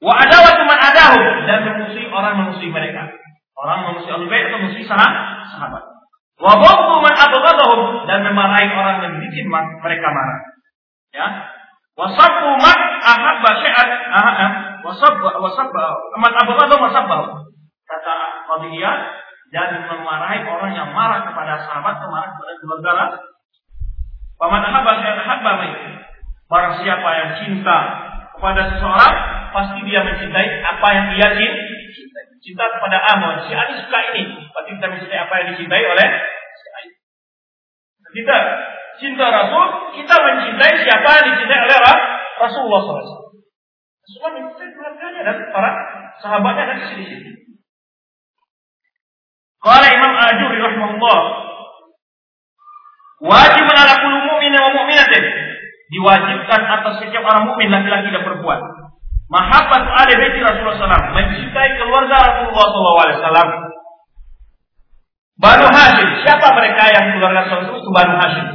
Wa adawatu man adahu dan memusuhi orang memusuhi mereka. Orang memusuhi ahli bait atau memusuhi sahabat. Wa ghaddu man abghadahum dan memarahi orang yang bikin mereka marah. Ya. Wa sabbu man ahabba wa sabba wa sabba man abghadahum wa sabbahu. Kata Qadiyah dan memarahi orang yang marah kepada sahabat, marah kepada keluarga. Paman ahabba ahabba Barang siapa yang cinta kepada seseorang, pasti dia mencintai apa yang dia cintai. Cinta kepada Amon, si Ali suka ini, pasti kita mencintai apa yang dicintai oleh si Ali. Kita cinta Rasul, kita mencintai siapa yang dicintai oleh Rasulullah SAW. Rasulullah mencintai keluarganya dan para sahabatnya dan sini-sini. Qala Imam Ajuri rahimahullah wajib ala kulli mu'min wa mu'minatin. Diwajibkan atas setiap orang mukmin laki-laki dan perempuan. Mahabbat ahli bait Rasulullah SAW mencintai keluarga Rasulullah SAW Banu Hashim siapa mereka yang keluarga Rasulullah itu Banu Hashim.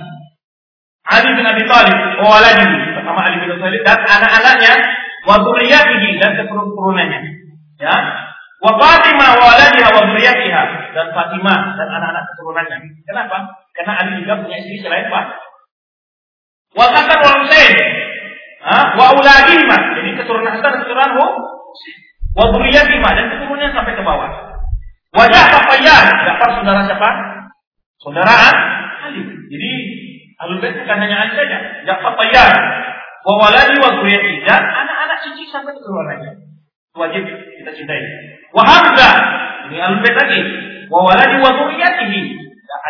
Ali bin Abi Thalib wa pertama Ali bin Abi Thalib dan anak-anaknya wa dan keturunannya ya Wa Fatimah wa waladiha wa dzurriyyatiha dan Fatimah dan anak-anak keturunannya. Kenapa? Karena Ali juga punya istri selain Fatimah. Wa Hasan wa Husain. Wa auladihima. Jadi keturunan Hasan dan keturunan Husain. Wa dzurriyyatihima dan keturunannya sampai ke bawah. Wa Ja'far Fayyan. Ja'far saudara siapa? Saudara Ali. Jadi Ahlul Bait bukan hanya Ali saja. Ja'far Fayyan. Wa waladi wa dzurriyyati dan anak-anak cici sampai keturunannya. Wajib kita cintai. Wa Hamzah, ini al lagi. Wa waladi wa dzurriyyatihi,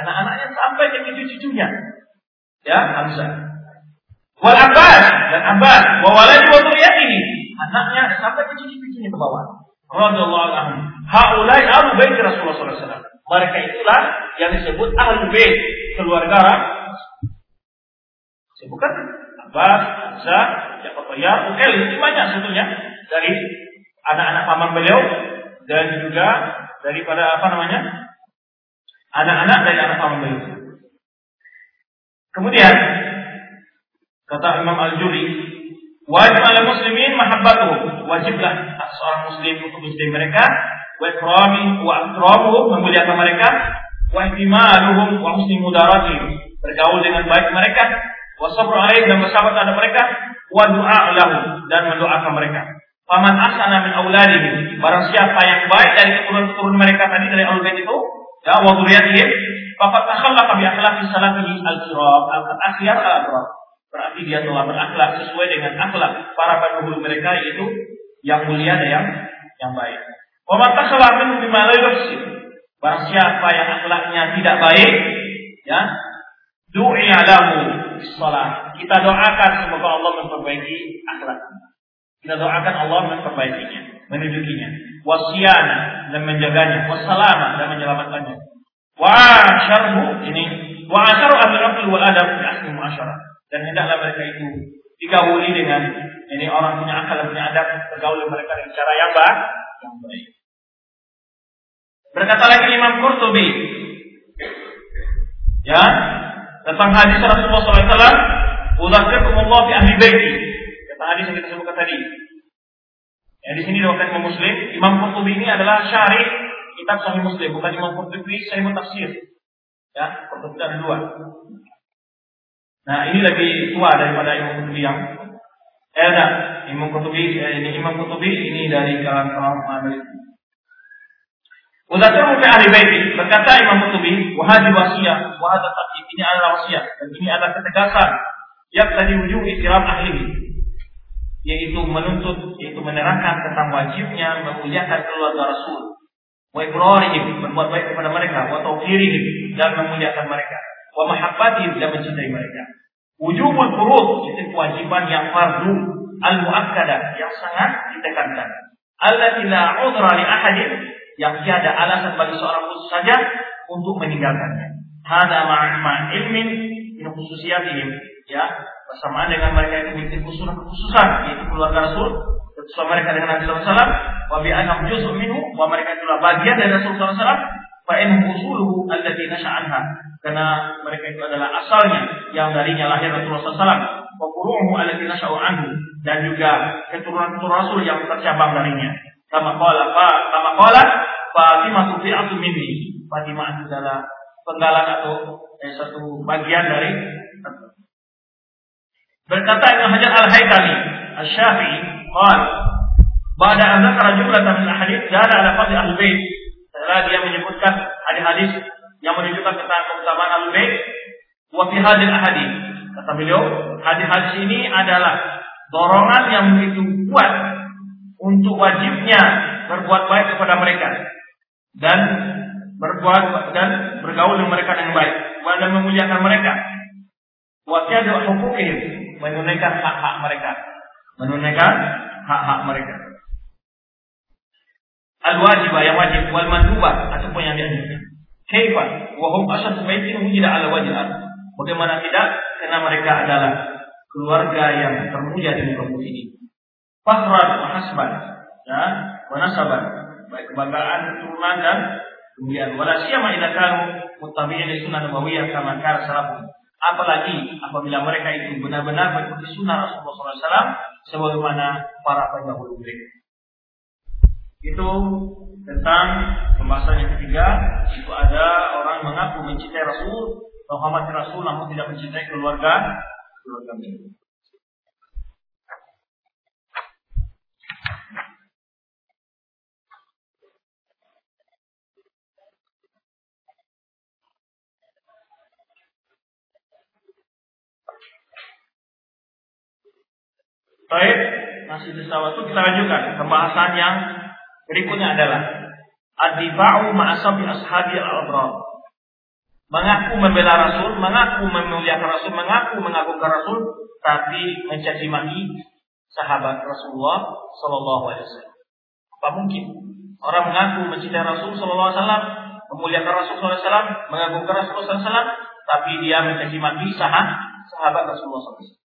anak-anaknya sampai ke cucu-cucunya. Ya, Hamzah. Wal Abbas dan Abbas, wa waladi wa anaknya sampai ke cucu-cucunya ke bawah. Radhiyallahu anhum. Haulai ahlu bait Rasulullah sallallahu alaihi wasallam. Mereka itulah yang disebut ahlu bait, keluarga Sebutkan Abbas, Hamzah, Ja'far Ukel, itu banyak sebetulnya dari anak-anak paman beliau dan juga daripada apa namanya anak-anak dari anak paman beliau. Kemudian Kata Imam Al-Juri, wajib ala muslimin mahabbatuhum. Wajiblah seorang muslim untuk mencintai mereka, wa ikrami wa akramuhum, memuliakan mereka, wa ihtimaluhum wa husni mudaratihim. Bergaul dengan baik mereka, wa sabru alaihim dan bersabar terhadap mereka, wa du'a lahum dan mendoakan mereka. Paman asana min auladihim, barang siapa yang baik dari keturunan-keturunan mereka tadi dari al itu, ya wa dzurriyyatihim, faqad takhallaqa bi akhlaqi salafihi al-kiram, al-akhyar al-abrar. Berarti dia telah berakhlak sesuai dengan akhlak para pendahulu mereka yaitu yang mulia dan yang yang baik. Wa man takhallaqa minhu bima la Barang siapa yang akhlaknya tidak baik, ya, du'iya lahu. Kita doakan semoga Allah memperbaiki akhlaknya. Kita doakan Allah memperbaikinya, menunjukinya. Wasiana dan menjaganya, wasalama dan menyelamatkannya. Wa syarbu ini wa asyaru al wal adab fi asli muasyarah. Dan hendaklah mereka itu digauli dengan ini orang punya akal punya adab bergaul mereka dengan cara yang baik, yang baik. Berkata lagi Imam Qurtubi, ya tentang hadis Rasulullah SAW, "Udzakirkumullah fi ahli baiti." Hadis yang kita sebutkan tadi. Ya, di sini diwakilkan Imam Muslim. Imam Qurtubi ini adalah syarih kitab Sahih Muslim, bukan Imam Qurtubi Sahih Tafsir. Ya, Qurtubi ada dua. Nah, ini lebih tua daripada Imam Qurtubi yang eh enggak, Imam Qurtubi eh, ini Imam Qurtubi ini dari kalangan kaum Malik. Udzakirhu fi ahli baiti berkata Imam Qurtubi, wa hadhi wasiyah wa hadha ini adalah wasiat dan ini adalah ketegasan yang tadi ujung ikram ahli yaitu menuntut yaitu menerangkan tentang wajibnya memuliakan keluarga Rasul. Wa ibrarihim berbuat baik kepada mereka wa tauqirihim dan memuliakan mereka. Wa mahabbatihim dan mencintai mereka. Wujubul furud itu kewajiban yang fardu al muakkadah yang sangat ditekankan. Allati la udra li ahadin yang tiada alasan bagi seorang khusus saja untuk meninggalkannya. Hada ma'a ilmin min khususiyatihim ya bersamaan dengan mereka yang memiliki khususan kekhususan yaitu keluarga Rasul bersama mereka dengan Nabi SAW wa bi anhum juz'un minhu wa mereka itulah bagian dari Rasul SAW fa in usuluhu allati nasha'anha karena mereka itu adalah asalnya yang darinya lahir Rasulullah SAW wa furu'uhu allati nasha'u anhu dan juga keturunan-keturunan Rasul yang tercabang darinya. Kama qala fa kama qala Fatimah tufi'atu minni. Fatimah adalah penggalan atau eh, satu bagian dari Berkata Ibnu Hajar Al-Haytami, Asy-Syafi'i, qala Ba'da an dzakara jumlatan min ahadits dala ala fadli ahlul bait. Setelah dia menyebutkan hadis-hadis yang menunjukkan tentang keutamaan ahlul bait, wa fi ahadits. Kata beliau, hadis-hadis ini adalah dorongan yang begitu kuat untuk wajibnya berbuat baik kepada mereka dan berbuat dan bergaul dengan mereka dengan baik dan memuliakan mereka. Wa tiada hukukihim menunaikan hak-hak mereka, menunaikan hak-hak mereka. Al wajibah yang wajib wal mandubah ataupun yang dianjurkan. Kaifa wa hum asyadu baitin wujida ala. Bagaimana tidak? Karena mereka adalah keluarga yang termulia di muka bumi ini. Fahran wa hasban, ya, wa nasaban, baik kebanggaan keturunan dan kemudian wala siyama idza kanu muttabi'in sunnah nabawiyah kama kana salafun Apalagi apabila mereka itu benar-benar mengikuti sunnah Rasulullah SAW sebagaimana para pendahulu mereka. Itu tentang pembahasan yang ketiga. Itu ada orang mengaku mencintai Rasul, Muhammad Rasul namun tidak mencintai keluarga keluarga mereka. Baik, masih di itu kita lanjutkan. Pembahasan yang berikutnya adalah Ad-difa'u ma'asabi ashabi al-abrar. Mengaku membela Rasul, mengaku memuliakan Rasul, mengaku mengagungkan Rasul, tapi mencaci maki sahabat Rasulullah Sallallahu Alaihi Wasallam. Apa mungkin orang mengaku mencintai Rasul Sallallahu Alaihi Wasallam, memuliakan Rasul Sallallahu Alaihi Wasallam, mengagungkan Rasul Sallallahu Alaihi Wasallam, tapi dia mencaci maki sahabat sahabat Rasulullah SAW.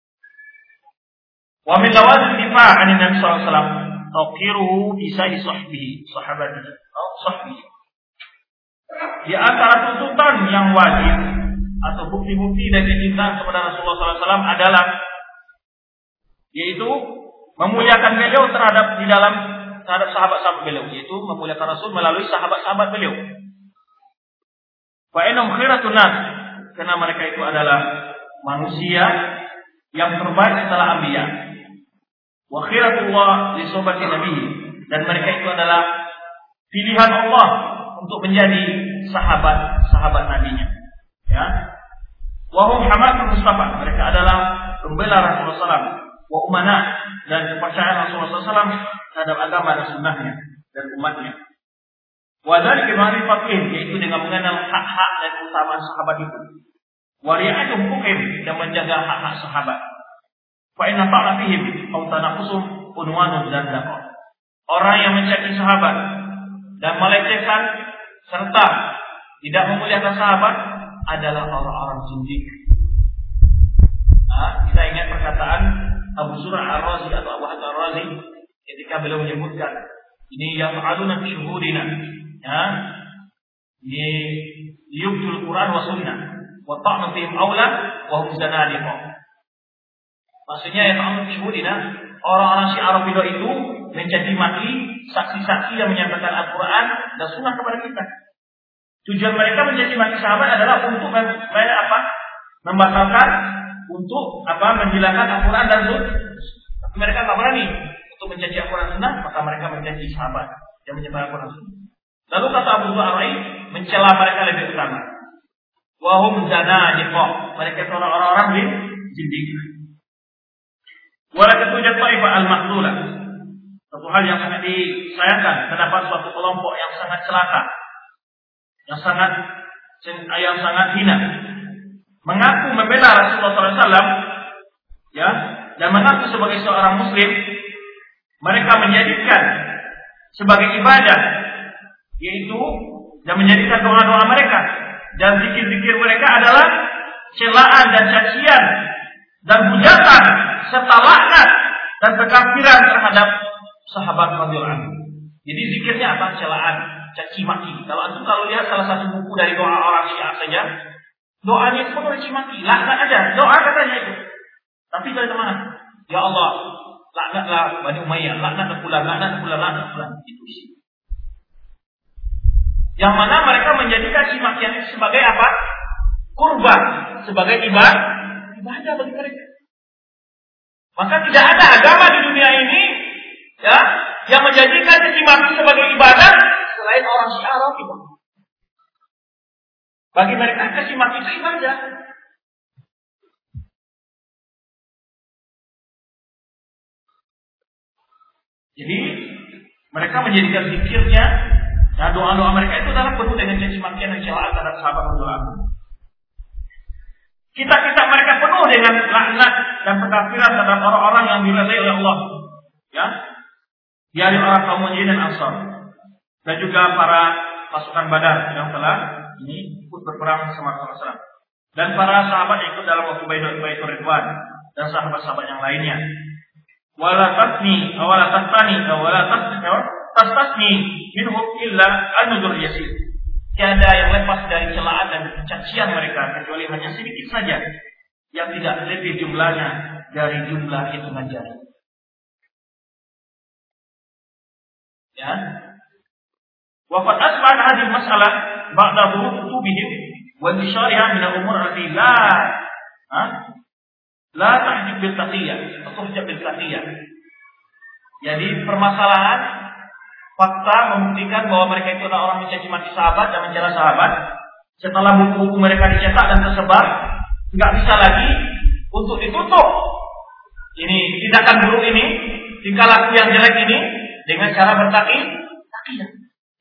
Wa min lawazim difa' an Nabi sallallahu alaihi wasallam taqiruhu bi sa'i sahbihi, sahabatihi, atau sahbihi. Di antara tuntutan yang wajib atau bukti-bukti dari cinta kepada Rasulullah SAW adalah yaitu memuliakan beliau terhadap di dalam terhadap sahabat-sahabat beliau, yaitu memuliakan Rasul melalui sahabat-sahabat beliau. Fa innahum khairatun karena mereka itu adalah manusia yang terbaik setelah anbiya. Wa khairatullah li sohbati nabi dan mereka itu adalah pilihan Allah untuk menjadi sahabat-sahabat nabinya. Ya. Wahum hamatul Mustafa. Mereka adalah pembela Rasulullah SAW. Wa umana dan kepercayaan Rasulullah SAW terhadap agama dan sunnahnya dan umatnya. Wadari ma'rifatihim yaitu dengan mengenal hak-hak dan utama sahabat itu. Wari'atu hukukim dan menjaga hak-hak sahabat. Fa inna ta'ala fihim au tanakusum unwanun dan Orang yang mencaci sahabat dan melecehkan serta tidak memuliakan sahabat adalah orang-orang zindik. Nah, kita ingat perkataan Abu Surah Ar-Razi atau Abu Hasan Ar-Razi ketika beliau menyebutkan ini yang aluna syuhudina. Ya ini yubtul Quran wa sunnah wa ta'nu fihim awla wa hum zanadiqa maksudnya yang aluna syuhudina orang-orang Syiah Rafidah itu menjadi maki saksi-saksi yang menyampaikan Al-Quran dan sunnah kepada kita Tujuan mereka menjadi mati sahabat adalah untuk supaya apa? Membatalkan untuk apa? Menghilangkan Al-Quran dan Sunnah. Tapi mereka tak berani untuk menjadi Al-Quran Sunnah, maka mereka menjadi sahabat yang menyebar Al-Quran Sunnah. Lalu kata Abu Zuhair mencela mereka lebih utama. Wahum zana Mereka orang-orang di jindik. Wala ketujuh ta'ifah al-mahdulah. Satu hal yang sangat disayangkan terdapat suatu kelompok yang sangat celaka yang sangat yang sangat hina mengaku membela Rasulullah SAW ya dan mengaku sebagai seorang muslim mereka menjadikan sebagai ibadah yaitu dan menjadikan doa-doa mereka dan zikir-zikir mereka adalah celaan dan cacian dan hujatan serta laknat dan kekafiran terhadap sahabat radhiyallahu. Jadi zikirnya apa? Celaan, caci maki. Kalau antum kalau lihat salah satu buku dari doa orang Syiah saja, doanya itu penuh caci maki, laknat aja, doa katanya itu. Tapi dari teman, ya Allah, laknatlah Bani Umayyah, laknat pula, laknat pula, laknat pula. Itu isi. Yang mana mereka menjadikan caci itu sebagai apa? Kurban, sebagai ibadah, ibadah bagi mereka. Maka tidak ada agama di dunia ini ya yang menjadikan caci maki sebagai ibadah selain orang Syiah Rafidah. Bagi mereka kasih maki itu ibadah. Jadi mereka menjadikan zikirnya dan doa-doa mereka itu adalah penuh dengan caci makian dan celaan terhadap sahabat Kita-kita mereka penuh dengan laknat dan pengkafiran terhadap orang-orang yang diridai oleh Allah. Ya, dari orang kaum dan Ansar dan juga para pasukan Badar yang telah ini ikut berperang bersama Rasulullah dan para sahabat yang ikut dalam waktu Baitul Ridwan dan sahabat-sahabat yang lainnya. Wala tasni, wala tasani, wala tasni minhum illa an-nuzur yasir. Tiada yang lepas dari celaan cacian mereka kecuali hanya sedikit saja yang tidak lebih jumlahnya dari jumlah hitungan jari. Ya, Wafat asbah hadhihi masalah ba'da dhuruf kutubihim wa intisharha min al-umur allati la ha la tahjib bil taqiyah atau tahjib bil taqiyah. Jadi permasalahan fakta membuktikan bahwa mereka itu adalah orang mencaci maki sahabat dan mencela sahabat. Setelah buku-buku mereka dicetak dan tersebar, nggak bisa lagi untuk ditutup. Ini tindakan buruk ini, tingkah laku yang jelek ini dengan cara bertaki, takiyah.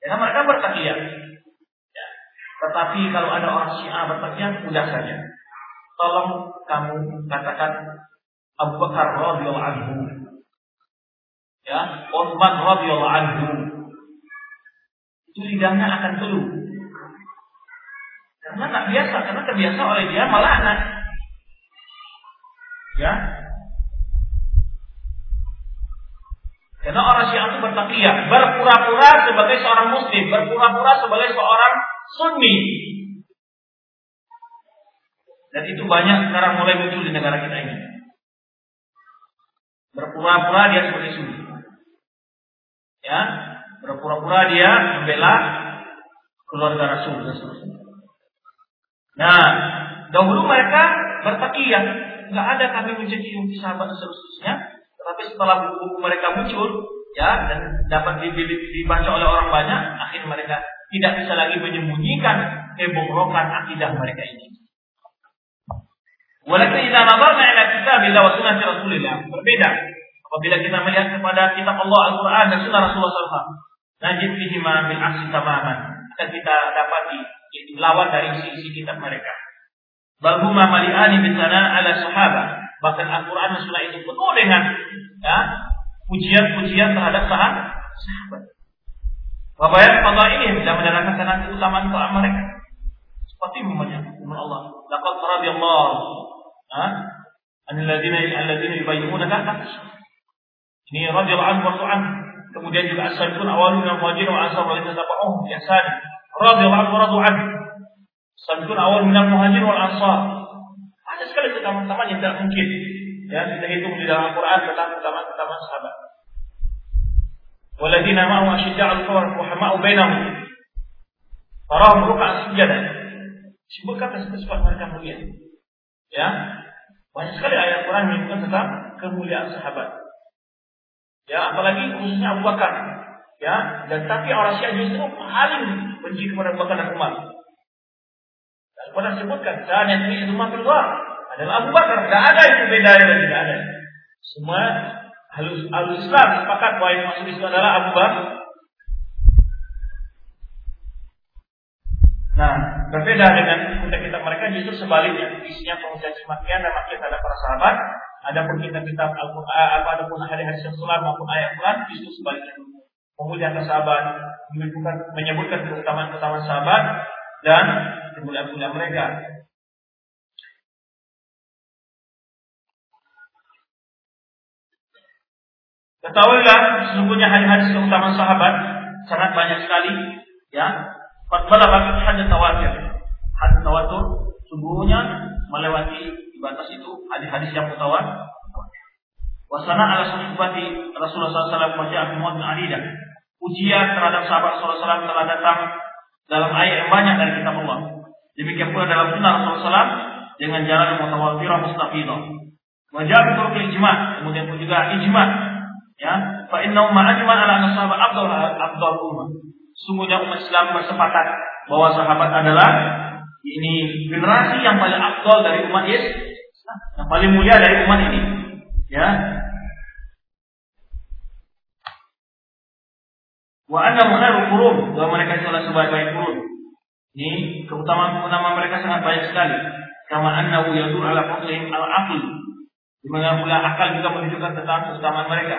Ya, mereka bertakiyah. Ya. Tetapi kalau ada orang Syiah bertakiyah, mudah saja. Tolong kamu katakan Abu Bakar radhiyallahu anhu. Ya, Utsman radhiyallahu anhu. Itu lidahnya akan keluh. Karena tak biasa, karena terbiasa oleh dia malah anak. Ya, Karena orang Syiah itu bertakiyah, berpura-pura sebagai seorang muslim, berpura-pura sebagai seorang sunni. Dan itu banyak sekarang mulai muncul di negara kita ini. berpura-pura dia sebagai sunni. Ya, berpura-pura dia membela keluarga Rasul dan seterusnya. Nah, dahulu mereka bertakiyah, nggak ada kami mencaci maki sahabat dan seterusnya. Tetapi setelah buku-buku mereka muncul, ya dan dapat dibaca oleh orang banyak, akhirnya mereka tidak bisa lagi menyembunyikan kebobrokan akidah mereka ini. Walaupun kita nazarna ila kitabillah wa sunnah Rasulillah, berbeda apabila kita melihat kepada kitab Allah Al-Qur'an dan sunnah Rasulullah SAW. Najib fihi ma bil aksi tamaman. Akan kita dapati itu lawan dari isi-isi kitab mereka. Balhuma mali'ani bisana ala sahabat. Bahkan Al-Quran dan Sunnah itu penuh dengan ya, pujian-pujian terhadap sahabat. Bapak ya, Allah ini tidak menerangkan nanti keutamaan doa mereka. Seperti membaca firman Allah. Laqad radiyallahu ha? Anil ladzina alladzina yubayyinunaka Ini radiyallahu anhu wa an. Kemudian juga as-sabiqun awalun min muhajirin wa ansar wal ladzina tabauhum bi ihsan radhiyallahu anhu radu an. Sabiqun awal minal muhajir wal ansar. Ada sekali keutamaan yang tidak mungkin ya kita hitung di dalam Al-Qur'an tentang keutamaan-keutamaan sahabat. Waladina ma'u asyidda'al kufar wa hama'u bainahum. Tarahum ruk'a sujadah. Disebutkan sifat-sifat mereka mulia. Ya. Banyak sekali ayat Quran yang menyebutkan tentang kemuliaan sahabat. Ya, apalagi khususnya Abu Bakar Ya, dan tapi orang Syiah justru paling benci kepada Bakar dan Umar. Dan Quran sebutkan, dan yang ini itu keluar adalah Abu Bakar. Tidak ada itu beda dan tidak ada. Semua halus halus Islam sepakat bahwa yang masuk Islam adalah Abu Bakar. Nah, berbeda dengan kitab-kitab mereka justru sebaliknya, isinya pengucapan makian dan makian terhadap para sahabat. Adapun kitab-kitab Al-Quran, adapun yang sulam maupun ayat Quran justru sebaliknya. Memuliakan sahabat, menyebutkan, menyebutkan keutamaan-keutamaan sahabat dan kemuliaan-kemuliaan mereka. Ketahuilah sesungguhnya hadis-hadis keutamaan sahabat sangat banyak sekali ya. Fatbala bagi hadis tawatir. Hadis tawatur sungguhnya melewati batas itu hadis-hadis yang mutawatir. Wasana ala sahibati Rasulullah SAW baca Muhammad bin Alidah. Ujian terhadap sahabat Rasulullah SAW telah datang dalam ayat yang banyak dari kitab Allah. Demikian pula dalam sunnah Rasulullah SAW dengan jalan yang mutawatirah mustafidah. Wajah itu ijma, kemudian pun juga ijma Ya, fa inna umma ajma ala anna sahabat afdal afdal ummah. Sungguhnya umat Islam bersepakat bahwa sahabat adalah ini generasi yang paling afdal dari umat Islam, yang paling mulia dari umat ini. Ya. Wa anna khairu qurun, bahwa mereka adalah sebaik-baik qurun. Ini keutamaan-keutamaan mereka sangat banyak sekali. Kama annahu yadur ala fadlihim al-aql. Di mana pula akal juga menunjukkan tentang keutamaan mereka.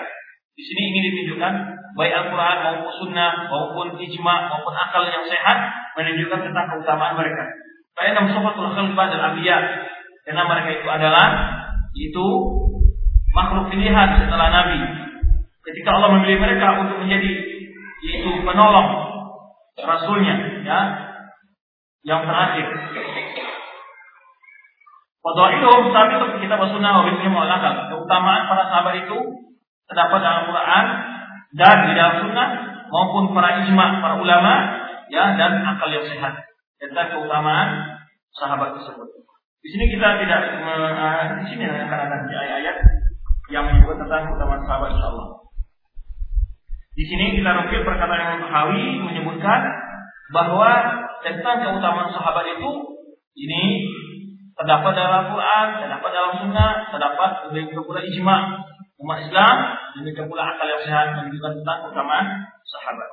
Di sini ingin ditunjukkan baik Al-Quran maupun Sunnah maupun ijma maupun akal yang sehat menunjukkan tentang keutamaan mereka. Karena sofatul khalifah dan abiyah karena mereka itu adalah itu makhluk pilihan setelah Nabi. Ketika Allah memilih mereka untuk menjadi itu penolong Rasulnya, ya, yang terakhir. Saat itu kita bersunnah wa bismillah Keutamaan para sahabat itu terdapat dalam Quran dan di dalam Sunnah maupun para ijma para ulama ya dan akal yang sehat tentang keutamaan sahabat tersebut. Di sini kita tidak uh, di sini akan ada ayat-ayat yang menyebut tentang keutamaan sahabat insyaallah. Di sini kita nukil perkataan yang Bukhari menyebutkan bahwa tentang keutamaan sahabat itu ini terdapat dalam Quran, terdapat dalam Sunnah, terdapat juga pula ijma umat Islam demikian pula akal yang sehat menunjukkan tentang keutamaan sahabat.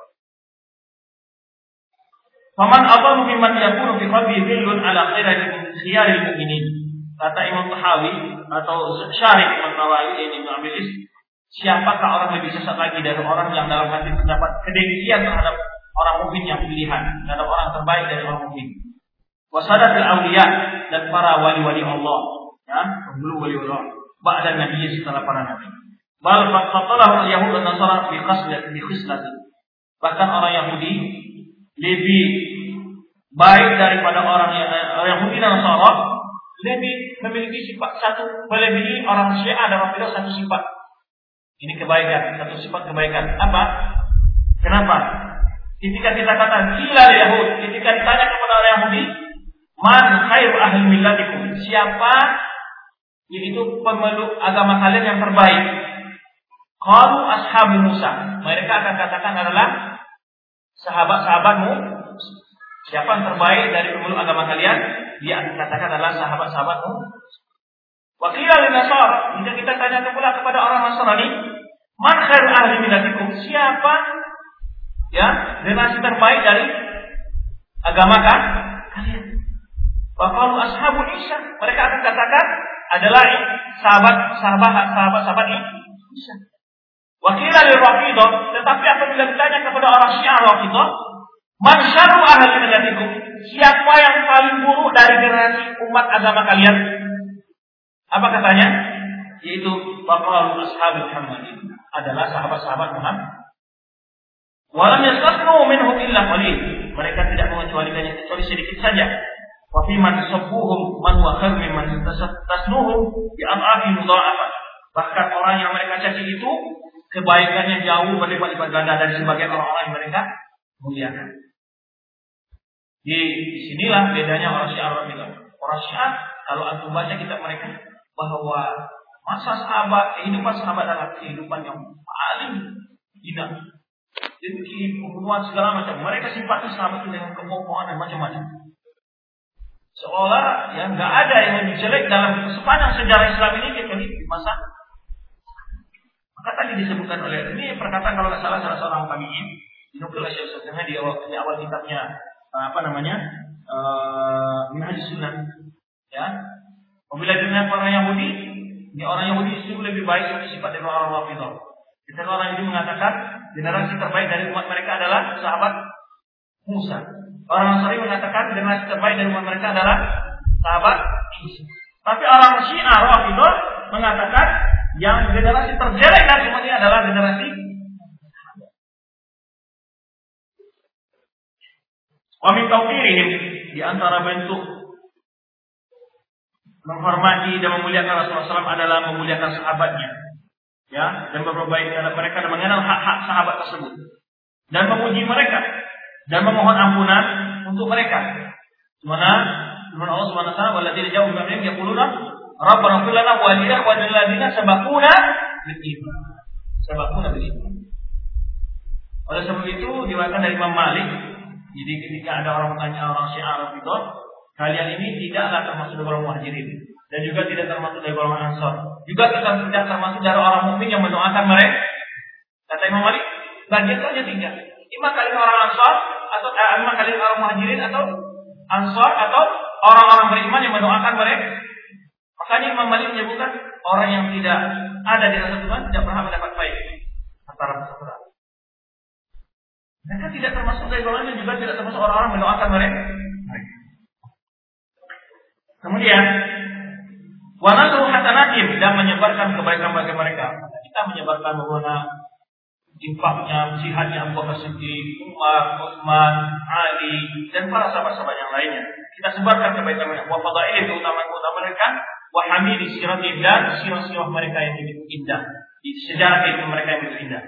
Faman apa mimman yakunu fi qalbi dhillun ala khairil khiyaril mu'minin. Kata Imam Tahawi atau Syarif Imam Nawawi ini Abilis, siapakah orang lebih sesat lagi dari orang yang dalam hati terdapat kedengkian terhadap orang mukmin yang pilihan, terhadap orang terbaik dari orang mukmin. Wasadatul awliya dan para wali-wali Allah, ya, pendahulu wali Allah ba'da nabi setelah para nabi. Bal fatalahu al-yahud dan nasara bi khaslat bi. Bahkan orang Yahudi lebih baik daripada orang orang Yahudi dan Nasara lebih memiliki sifat satu melebihi orang Syiah dan Rafidah satu sifat Ini kebaikan, satu sifat kebaikan. Apa? Kenapa? Ketika kita kata gila Yahud, ketika ditanya kepada orang Yahudi, man khairu ahli millatikum? Siapa yaitu pemeluk agama kalian yang terbaik? Kalau ashabu Musa. Mereka akan katakan adalah sahabat-sahabatmu. Siapa yang terbaik dari pemeluk agama kalian? Dia akan katakan adalah sahabat-sahabatmu. Wakilal Nasar. Jika kita tanya pula kepada orang Nasrani, man khairu ahli millatikum? Siapa ya generasi terbaik dari agama kan? kalian? Wakalu ashabu Isa. Mereka akan katakan adalah sahabat sahabat sahabat sahabat Isa. Wakila lil Rafidah, tetapi apabila ditanya kepada orang Syiah Rafidah, man syarru ahli millatikum? Siapa yang paling buruk dari generasi umat agama kalian? Apa katanya? Yaitu waqalu ashabu Muhammad adalah sahabat-sahabat Muhammad. Walam yastasnu minhum illa qalil. Mereka tidak mengecualikannya kecuali sedikit saja. Wa fi man sabbuhum man wa khair mimman tasnuhum bi am'afi mudha'afah. Bahkan orang yang mereka caci itu kebaikannya jauh berlipat-lipat ganda dari sebagian orang-orang yang mereka muliakan. Di sinilah bedanya orang Syiah orang. Orang Syiah kalau antum baca kitab mereka bahwa masa sahabat, kehidupan sahabat adalah kehidupan yang paling hina. Jadi pembunuhan segala macam. Mereka simpati sahabat itu dengan kebohongan dan macam-macam. Seolah yang nggak ada yang lebih jelek dalam sepanjang sejarah Islam ini kecuali di masa maka tadi disebutkan oleh ini perkataan kalau nggak salah salah seorang tabiin dinukil oleh Syekh di awal, di awal kitabnya eh, apa namanya? Uh, Minhaj Sunnah. Ya. Apabila dengan orang Yahudi ini orang Yahudi itu lebih baik dari sifat dari orang Rafidah. Kita orang Yahudi mengatakan generasi terbaik dari umat mereka adalah sahabat Musa. Orang Nasrani mengatakan generasi terbaik dari umat mereka adalah sahabat Isa. Tapi orang Syiah Rafidah mengatakan yang generasi terjelek dari umat ini adalah generasi Wamin tauqirihim di antara bentuk menghormati dan memuliakan Rasulullah SAW adalah memuliakan sahabatnya. Ya, dan berbaik terhadap mereka dan mengenal hak-hak sahabat tersebut. Dan memuji mereka dan memohon ampunan untuk mereka. Mana firman Allah Subhanahu wa taala, "Walladzina ja'u min ba'dihim yaquluna Rabbana fir lana wa li ikhwanina alladziina sabaquna bil iman. Sabaquna bil. Oleh sebab itu diwakilkan dari Imam Malik. Jadi ketika ada orang bertanya orang Syiah itu, kalian ini tidaklah termasuk dari orang muhajirin dan juga tidak termasuk dari orang ansor. Juga tidak, tidak termasuk dari orang mukmin yang mendoakan mereka. Kata Imam Malik, bagian saja tiga. Lima kali orang ansor atau eh, lima kali orang muhajirin atau ansor atau orang-orang beriman yang mendoakan mereka Makanya Imam Malik menyebutkan orang yang tidak ada di rasa Tuhan tidak pernah mendapat baik antara persaudaraan. Mereka tidak termasuk dari golongan yang juga tidak termasuk orang-orang mendoakan mereka. Kemudian wanasru hasanatim dan menyebarkan kebaikan bagi mereka. Kita menyebarkan bagaimana infaknya, jihadnya Abu Bakar Umar, Utsman, Ali, dan para sahabat-sahabat yang lainnya. Kita sebarkan kebaikan mereka. Wa fadailih keutamaan-keutamaan mereka wa hamidi sirati dan sirah-sirah mereka yang begitu indah. Sejarah kehidupan mereka yang begitu indah.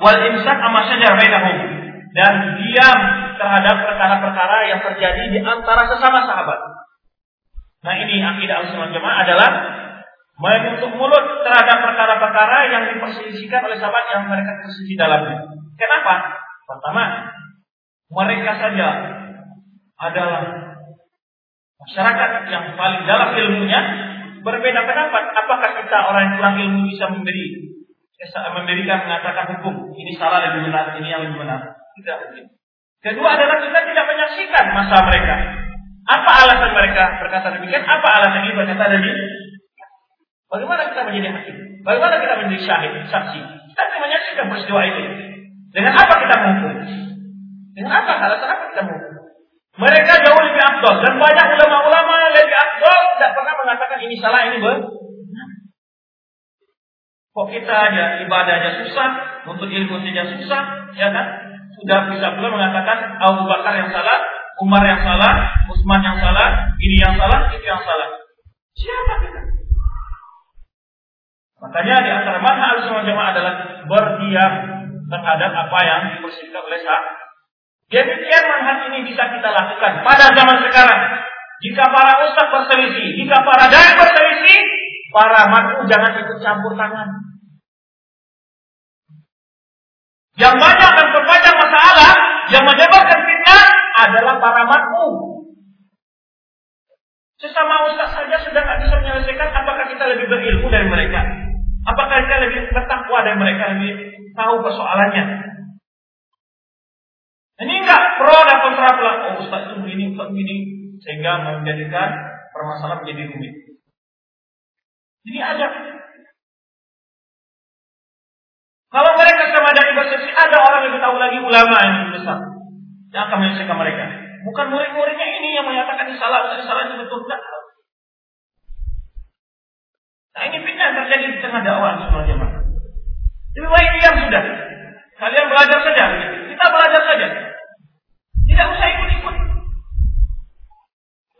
Wal imsak amma syajar bainahum dan diam terhadap perkara-perkara yang terjadi di antara sesama sahabat. Nah ini akidah al Jamaah adalah menutup mulut terhadap perkara-perkara yang diperselisihkan oleh sahabat yang mereka terselisih dalamnya. Kenapa? Pertama, mereka saja adalah masyarakat yang paling dalam ilmunya berbeda pendapat. Apakah kita orang yang kurang ilmu bisa memberi memberikan mengatakan hukum ini salah lebih benar, ini yang lebih benar? Tidak mungkin. Kedua adalah kita tidak menyaksikan masa mereka. Apa alasan mereka berkata demikian? Apa alasan ini berkata demikian? Bagaimana kita menjadi hakim? Bagaimana kita menjadi syahid, saksi? Kita tidak menyaksikan peristiwa itu. Dengan apa kita menghukum? Dengan apa? Alasan apa kita menghukum? Mereka jauh lebih afdol dan banyak ulama-ulama lebih afdol tidak pernah mengatakan ini salah ini benar. Kok kita aja ibadahnya susah, untuk ilmu saja susah, ya kan? Sudah bisa pula mengatakan Abu Bakar yang salah, Umar yang salah, Utsman yang salah, ini yang salah, itu yang salah. Siapa kita? Maka Makanya di antara manhaj al jamaah adalah berdiam terhadap apa yang dipersiapkan oleh sah. Demikian manhaj ini bisa kita lakukan pada zaman sekarang. Jika para ustaz berselisih, jika para dai berselisih, para makmu jangan ikut campur tangan. Yang banyak dan berbanyak masalah yang menyebabkan fitnah adalah para makmu. Sesama ustaz saja sudah tidak bisa menyelesaikan, apakah kita lebih berilmu dari mereka? Apakah kita lebih bertakwa dari mereka, lebih tahu persoalannya? Ini enggak pro dan kontra pula. Oh ustaz itu begini, ustaz begini. Sehingga menjadikan permasalahan menjadi rumit. Ini ada. Kalau mereka sama dari bersesi, ada orang yang tahu lagi ulama yang lebih besar. Yang akan menyelesaikan mereka. Bukan murid-muridnya ini yang menyatakan ini salah, ini salah, ini betul. Tidak. Nah ini fitnah terjadi di tengah dakwah semua jemaah. Lebih baik diam sudah. Kalian belajar saja. Kita belajar saja. Tidak usah ikut-ikut.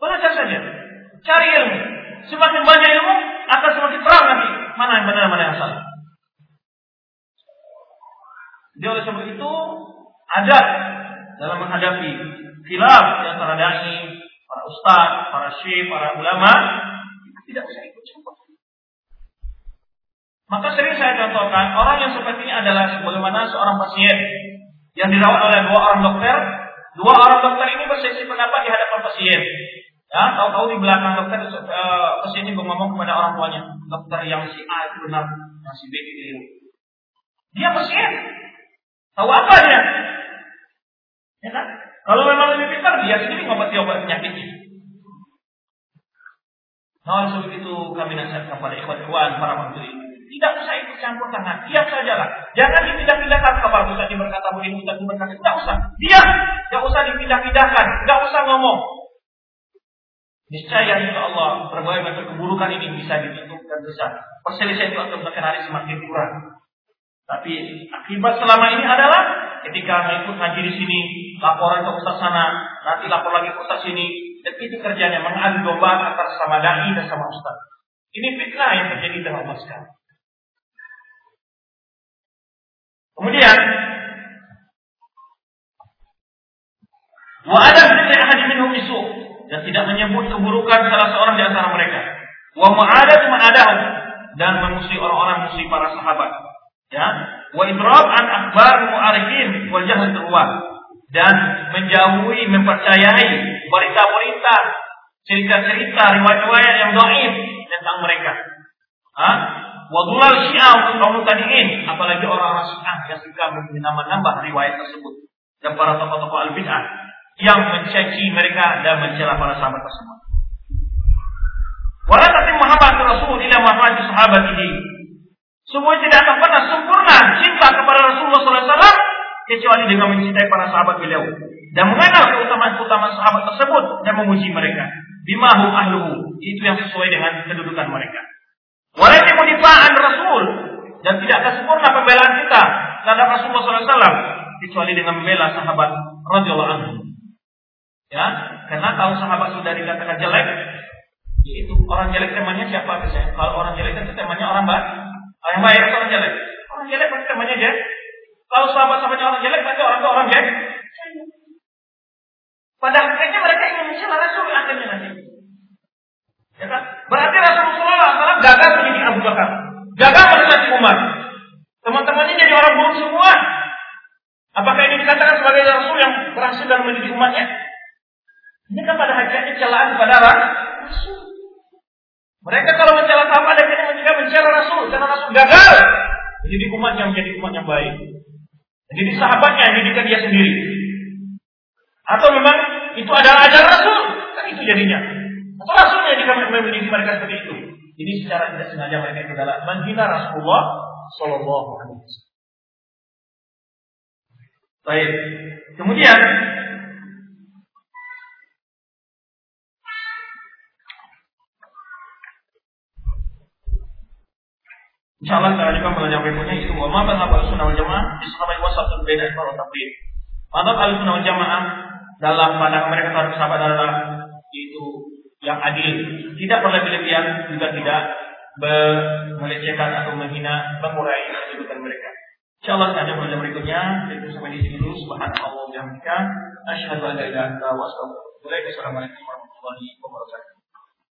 Belajar saja. Cari ilmu. Semakin banyak ilmu, akan semakin terang nanti. Mana yang benar, mana yang salah. Jadi oleh sebab itu, ada dalam menghadapi khilaf di antara dai, para ustaz, para syekh, para ulama, tidak usah ikut campur. Maka sering saya contohkan, orang yang seperti ini adalah sebagaimana seorang pasien yang dirawat oleh dua orang dokter. Dua orang dokter ini berselisih pendapat di hadapan pasien. Ya, tahu-tahu di belakang dokter uh, pasien ini ngomong kepada orang tuanya, dokter yang si A itu benar, yang si B itu keliru. Dia pasien. Tahu apa dia? Ya kan? Kalau memang lebih pintar, dia sendiri ngobati obat penyakit ini. Nah, sebab itu kami nasihatkan kepada ikhwan-ikhwan para menteri tidak usah ikut campur tangan. Diam sajalah. Jangan dipindah-pindahkan kabar Ustaz berkata begini, Ustaz berkata. Tidak usah. Diam. Tidak usah dipindah-pindahkan. Tidak usah ngomong. Niscaya insya Allah berbagai macam keburukan ini bisa ditutup dan besar. Perselisihan itu akan hari semakin kurang. Tapi akibat selama ini adalah ketika mengikut ngaji di sini, laporan ke Ustaz sana, nanti lapor lagi ke Ustaz sini, dan itu kerjanya mengadu domba antara sama dai dan sama Ustaz. Ini fitnah yang terjadi dalam umat. Kemudian wa adam fi ahad minhum isu dan tidak menyebut keburukan salah seorang di antara mereka. Wa mu'adatu man adahu dan memusuhi orang-orang musuh para sahabat. Ya, wa idrab an akhbar mu'arifin wal jahl dan menjauhi mempercayai berita-berita cerita-cerita riwayat-riwayat yang dhaif tentang mereka. Hah? Wadulal syiah untuk kaum tadiin, apalagi orang-orang syiah yang suka menambah-nambah riwayat tersebut. Dan para tokoh-tokoh al-bid'ah yang mencaci mereka dan mencela para sahabat tersebut. Wala Muhammad Rasul ila Muhammad sahabat ini. Semua tidak akan pernah sempurna cinta kepada Rasulullah SAW kecuali dengan mencintai para sahabat beliau dan mengenal keutamaan-keutamaan sahabat tersebut dan memuji mereka. Bimahu ahluhu itu yang sesuai dengan kedudukan mereka. Walaupun difa'an Rasul dan tidak akan sempurna pembelaan kita terhadap Rasulullah SAW kecuali dengan membela sahabat radhiyallahu anhu. Ya, karena kalau sahabat sudah dikatakan jelek, yaitu orang jelek temannya siapa biasanya? Kalau orang jelek itu temannya orang baik, orang baik orang jelek? Orang jelek pasti temannya jelek. Kalau sahabat-sahabatnya orang jelek, berarti orang itu orang jelek. Pada akhirnya mereka ingin mencela Rasul akhirnya nanti. Ya kan? Berarti Rasulullah SAW gagal menjadi Abu Bakar. Gagal menasihati umat. Teman-temannya jadi orang buruk semua. Apakah ini dikatakan sebagai Rasul yang berhasil dalam menjadi umatnya? Ini kan pada hakikatnya celaan kepada Rasul. Mereka kalau mencela sahabat akhirnya juga mencela Rasul karena Rasul gagal umat yang menjadi umat yang baik. Jadi sahabatnya yang didikan dia sendiri. Atau memang itu adalah ajaran Rasul, kan itu jadinya. Atau Rasulnya jika memiliki mereka seperti itu. Ini secara tidak sengaja mereka itu adalah menghina Rasulullah Shallallahu Alaihi Wasallam. Baik. Kemudian Insya Allah kita juga belajar berikutnya itu bahwa mazhab al-sunnah wal jamaah disebut wasatun beda kalau tabligh. Mazhab al-sunnah wal jamaah dalam pandangan mereka terhadap sahabat adalah itu yang adil, tidak berlebihan juga tidak melecehkan atau menghina, mengurai kedudukan mereka. Insyaallah ada pada berikutnya kita sampai di sini dulu. Subhanallah wa bihamdika asyhadu an la ilaha illa wa astaghfiruka wa. Assalamualaikum warahmatullahi wabarakatuh.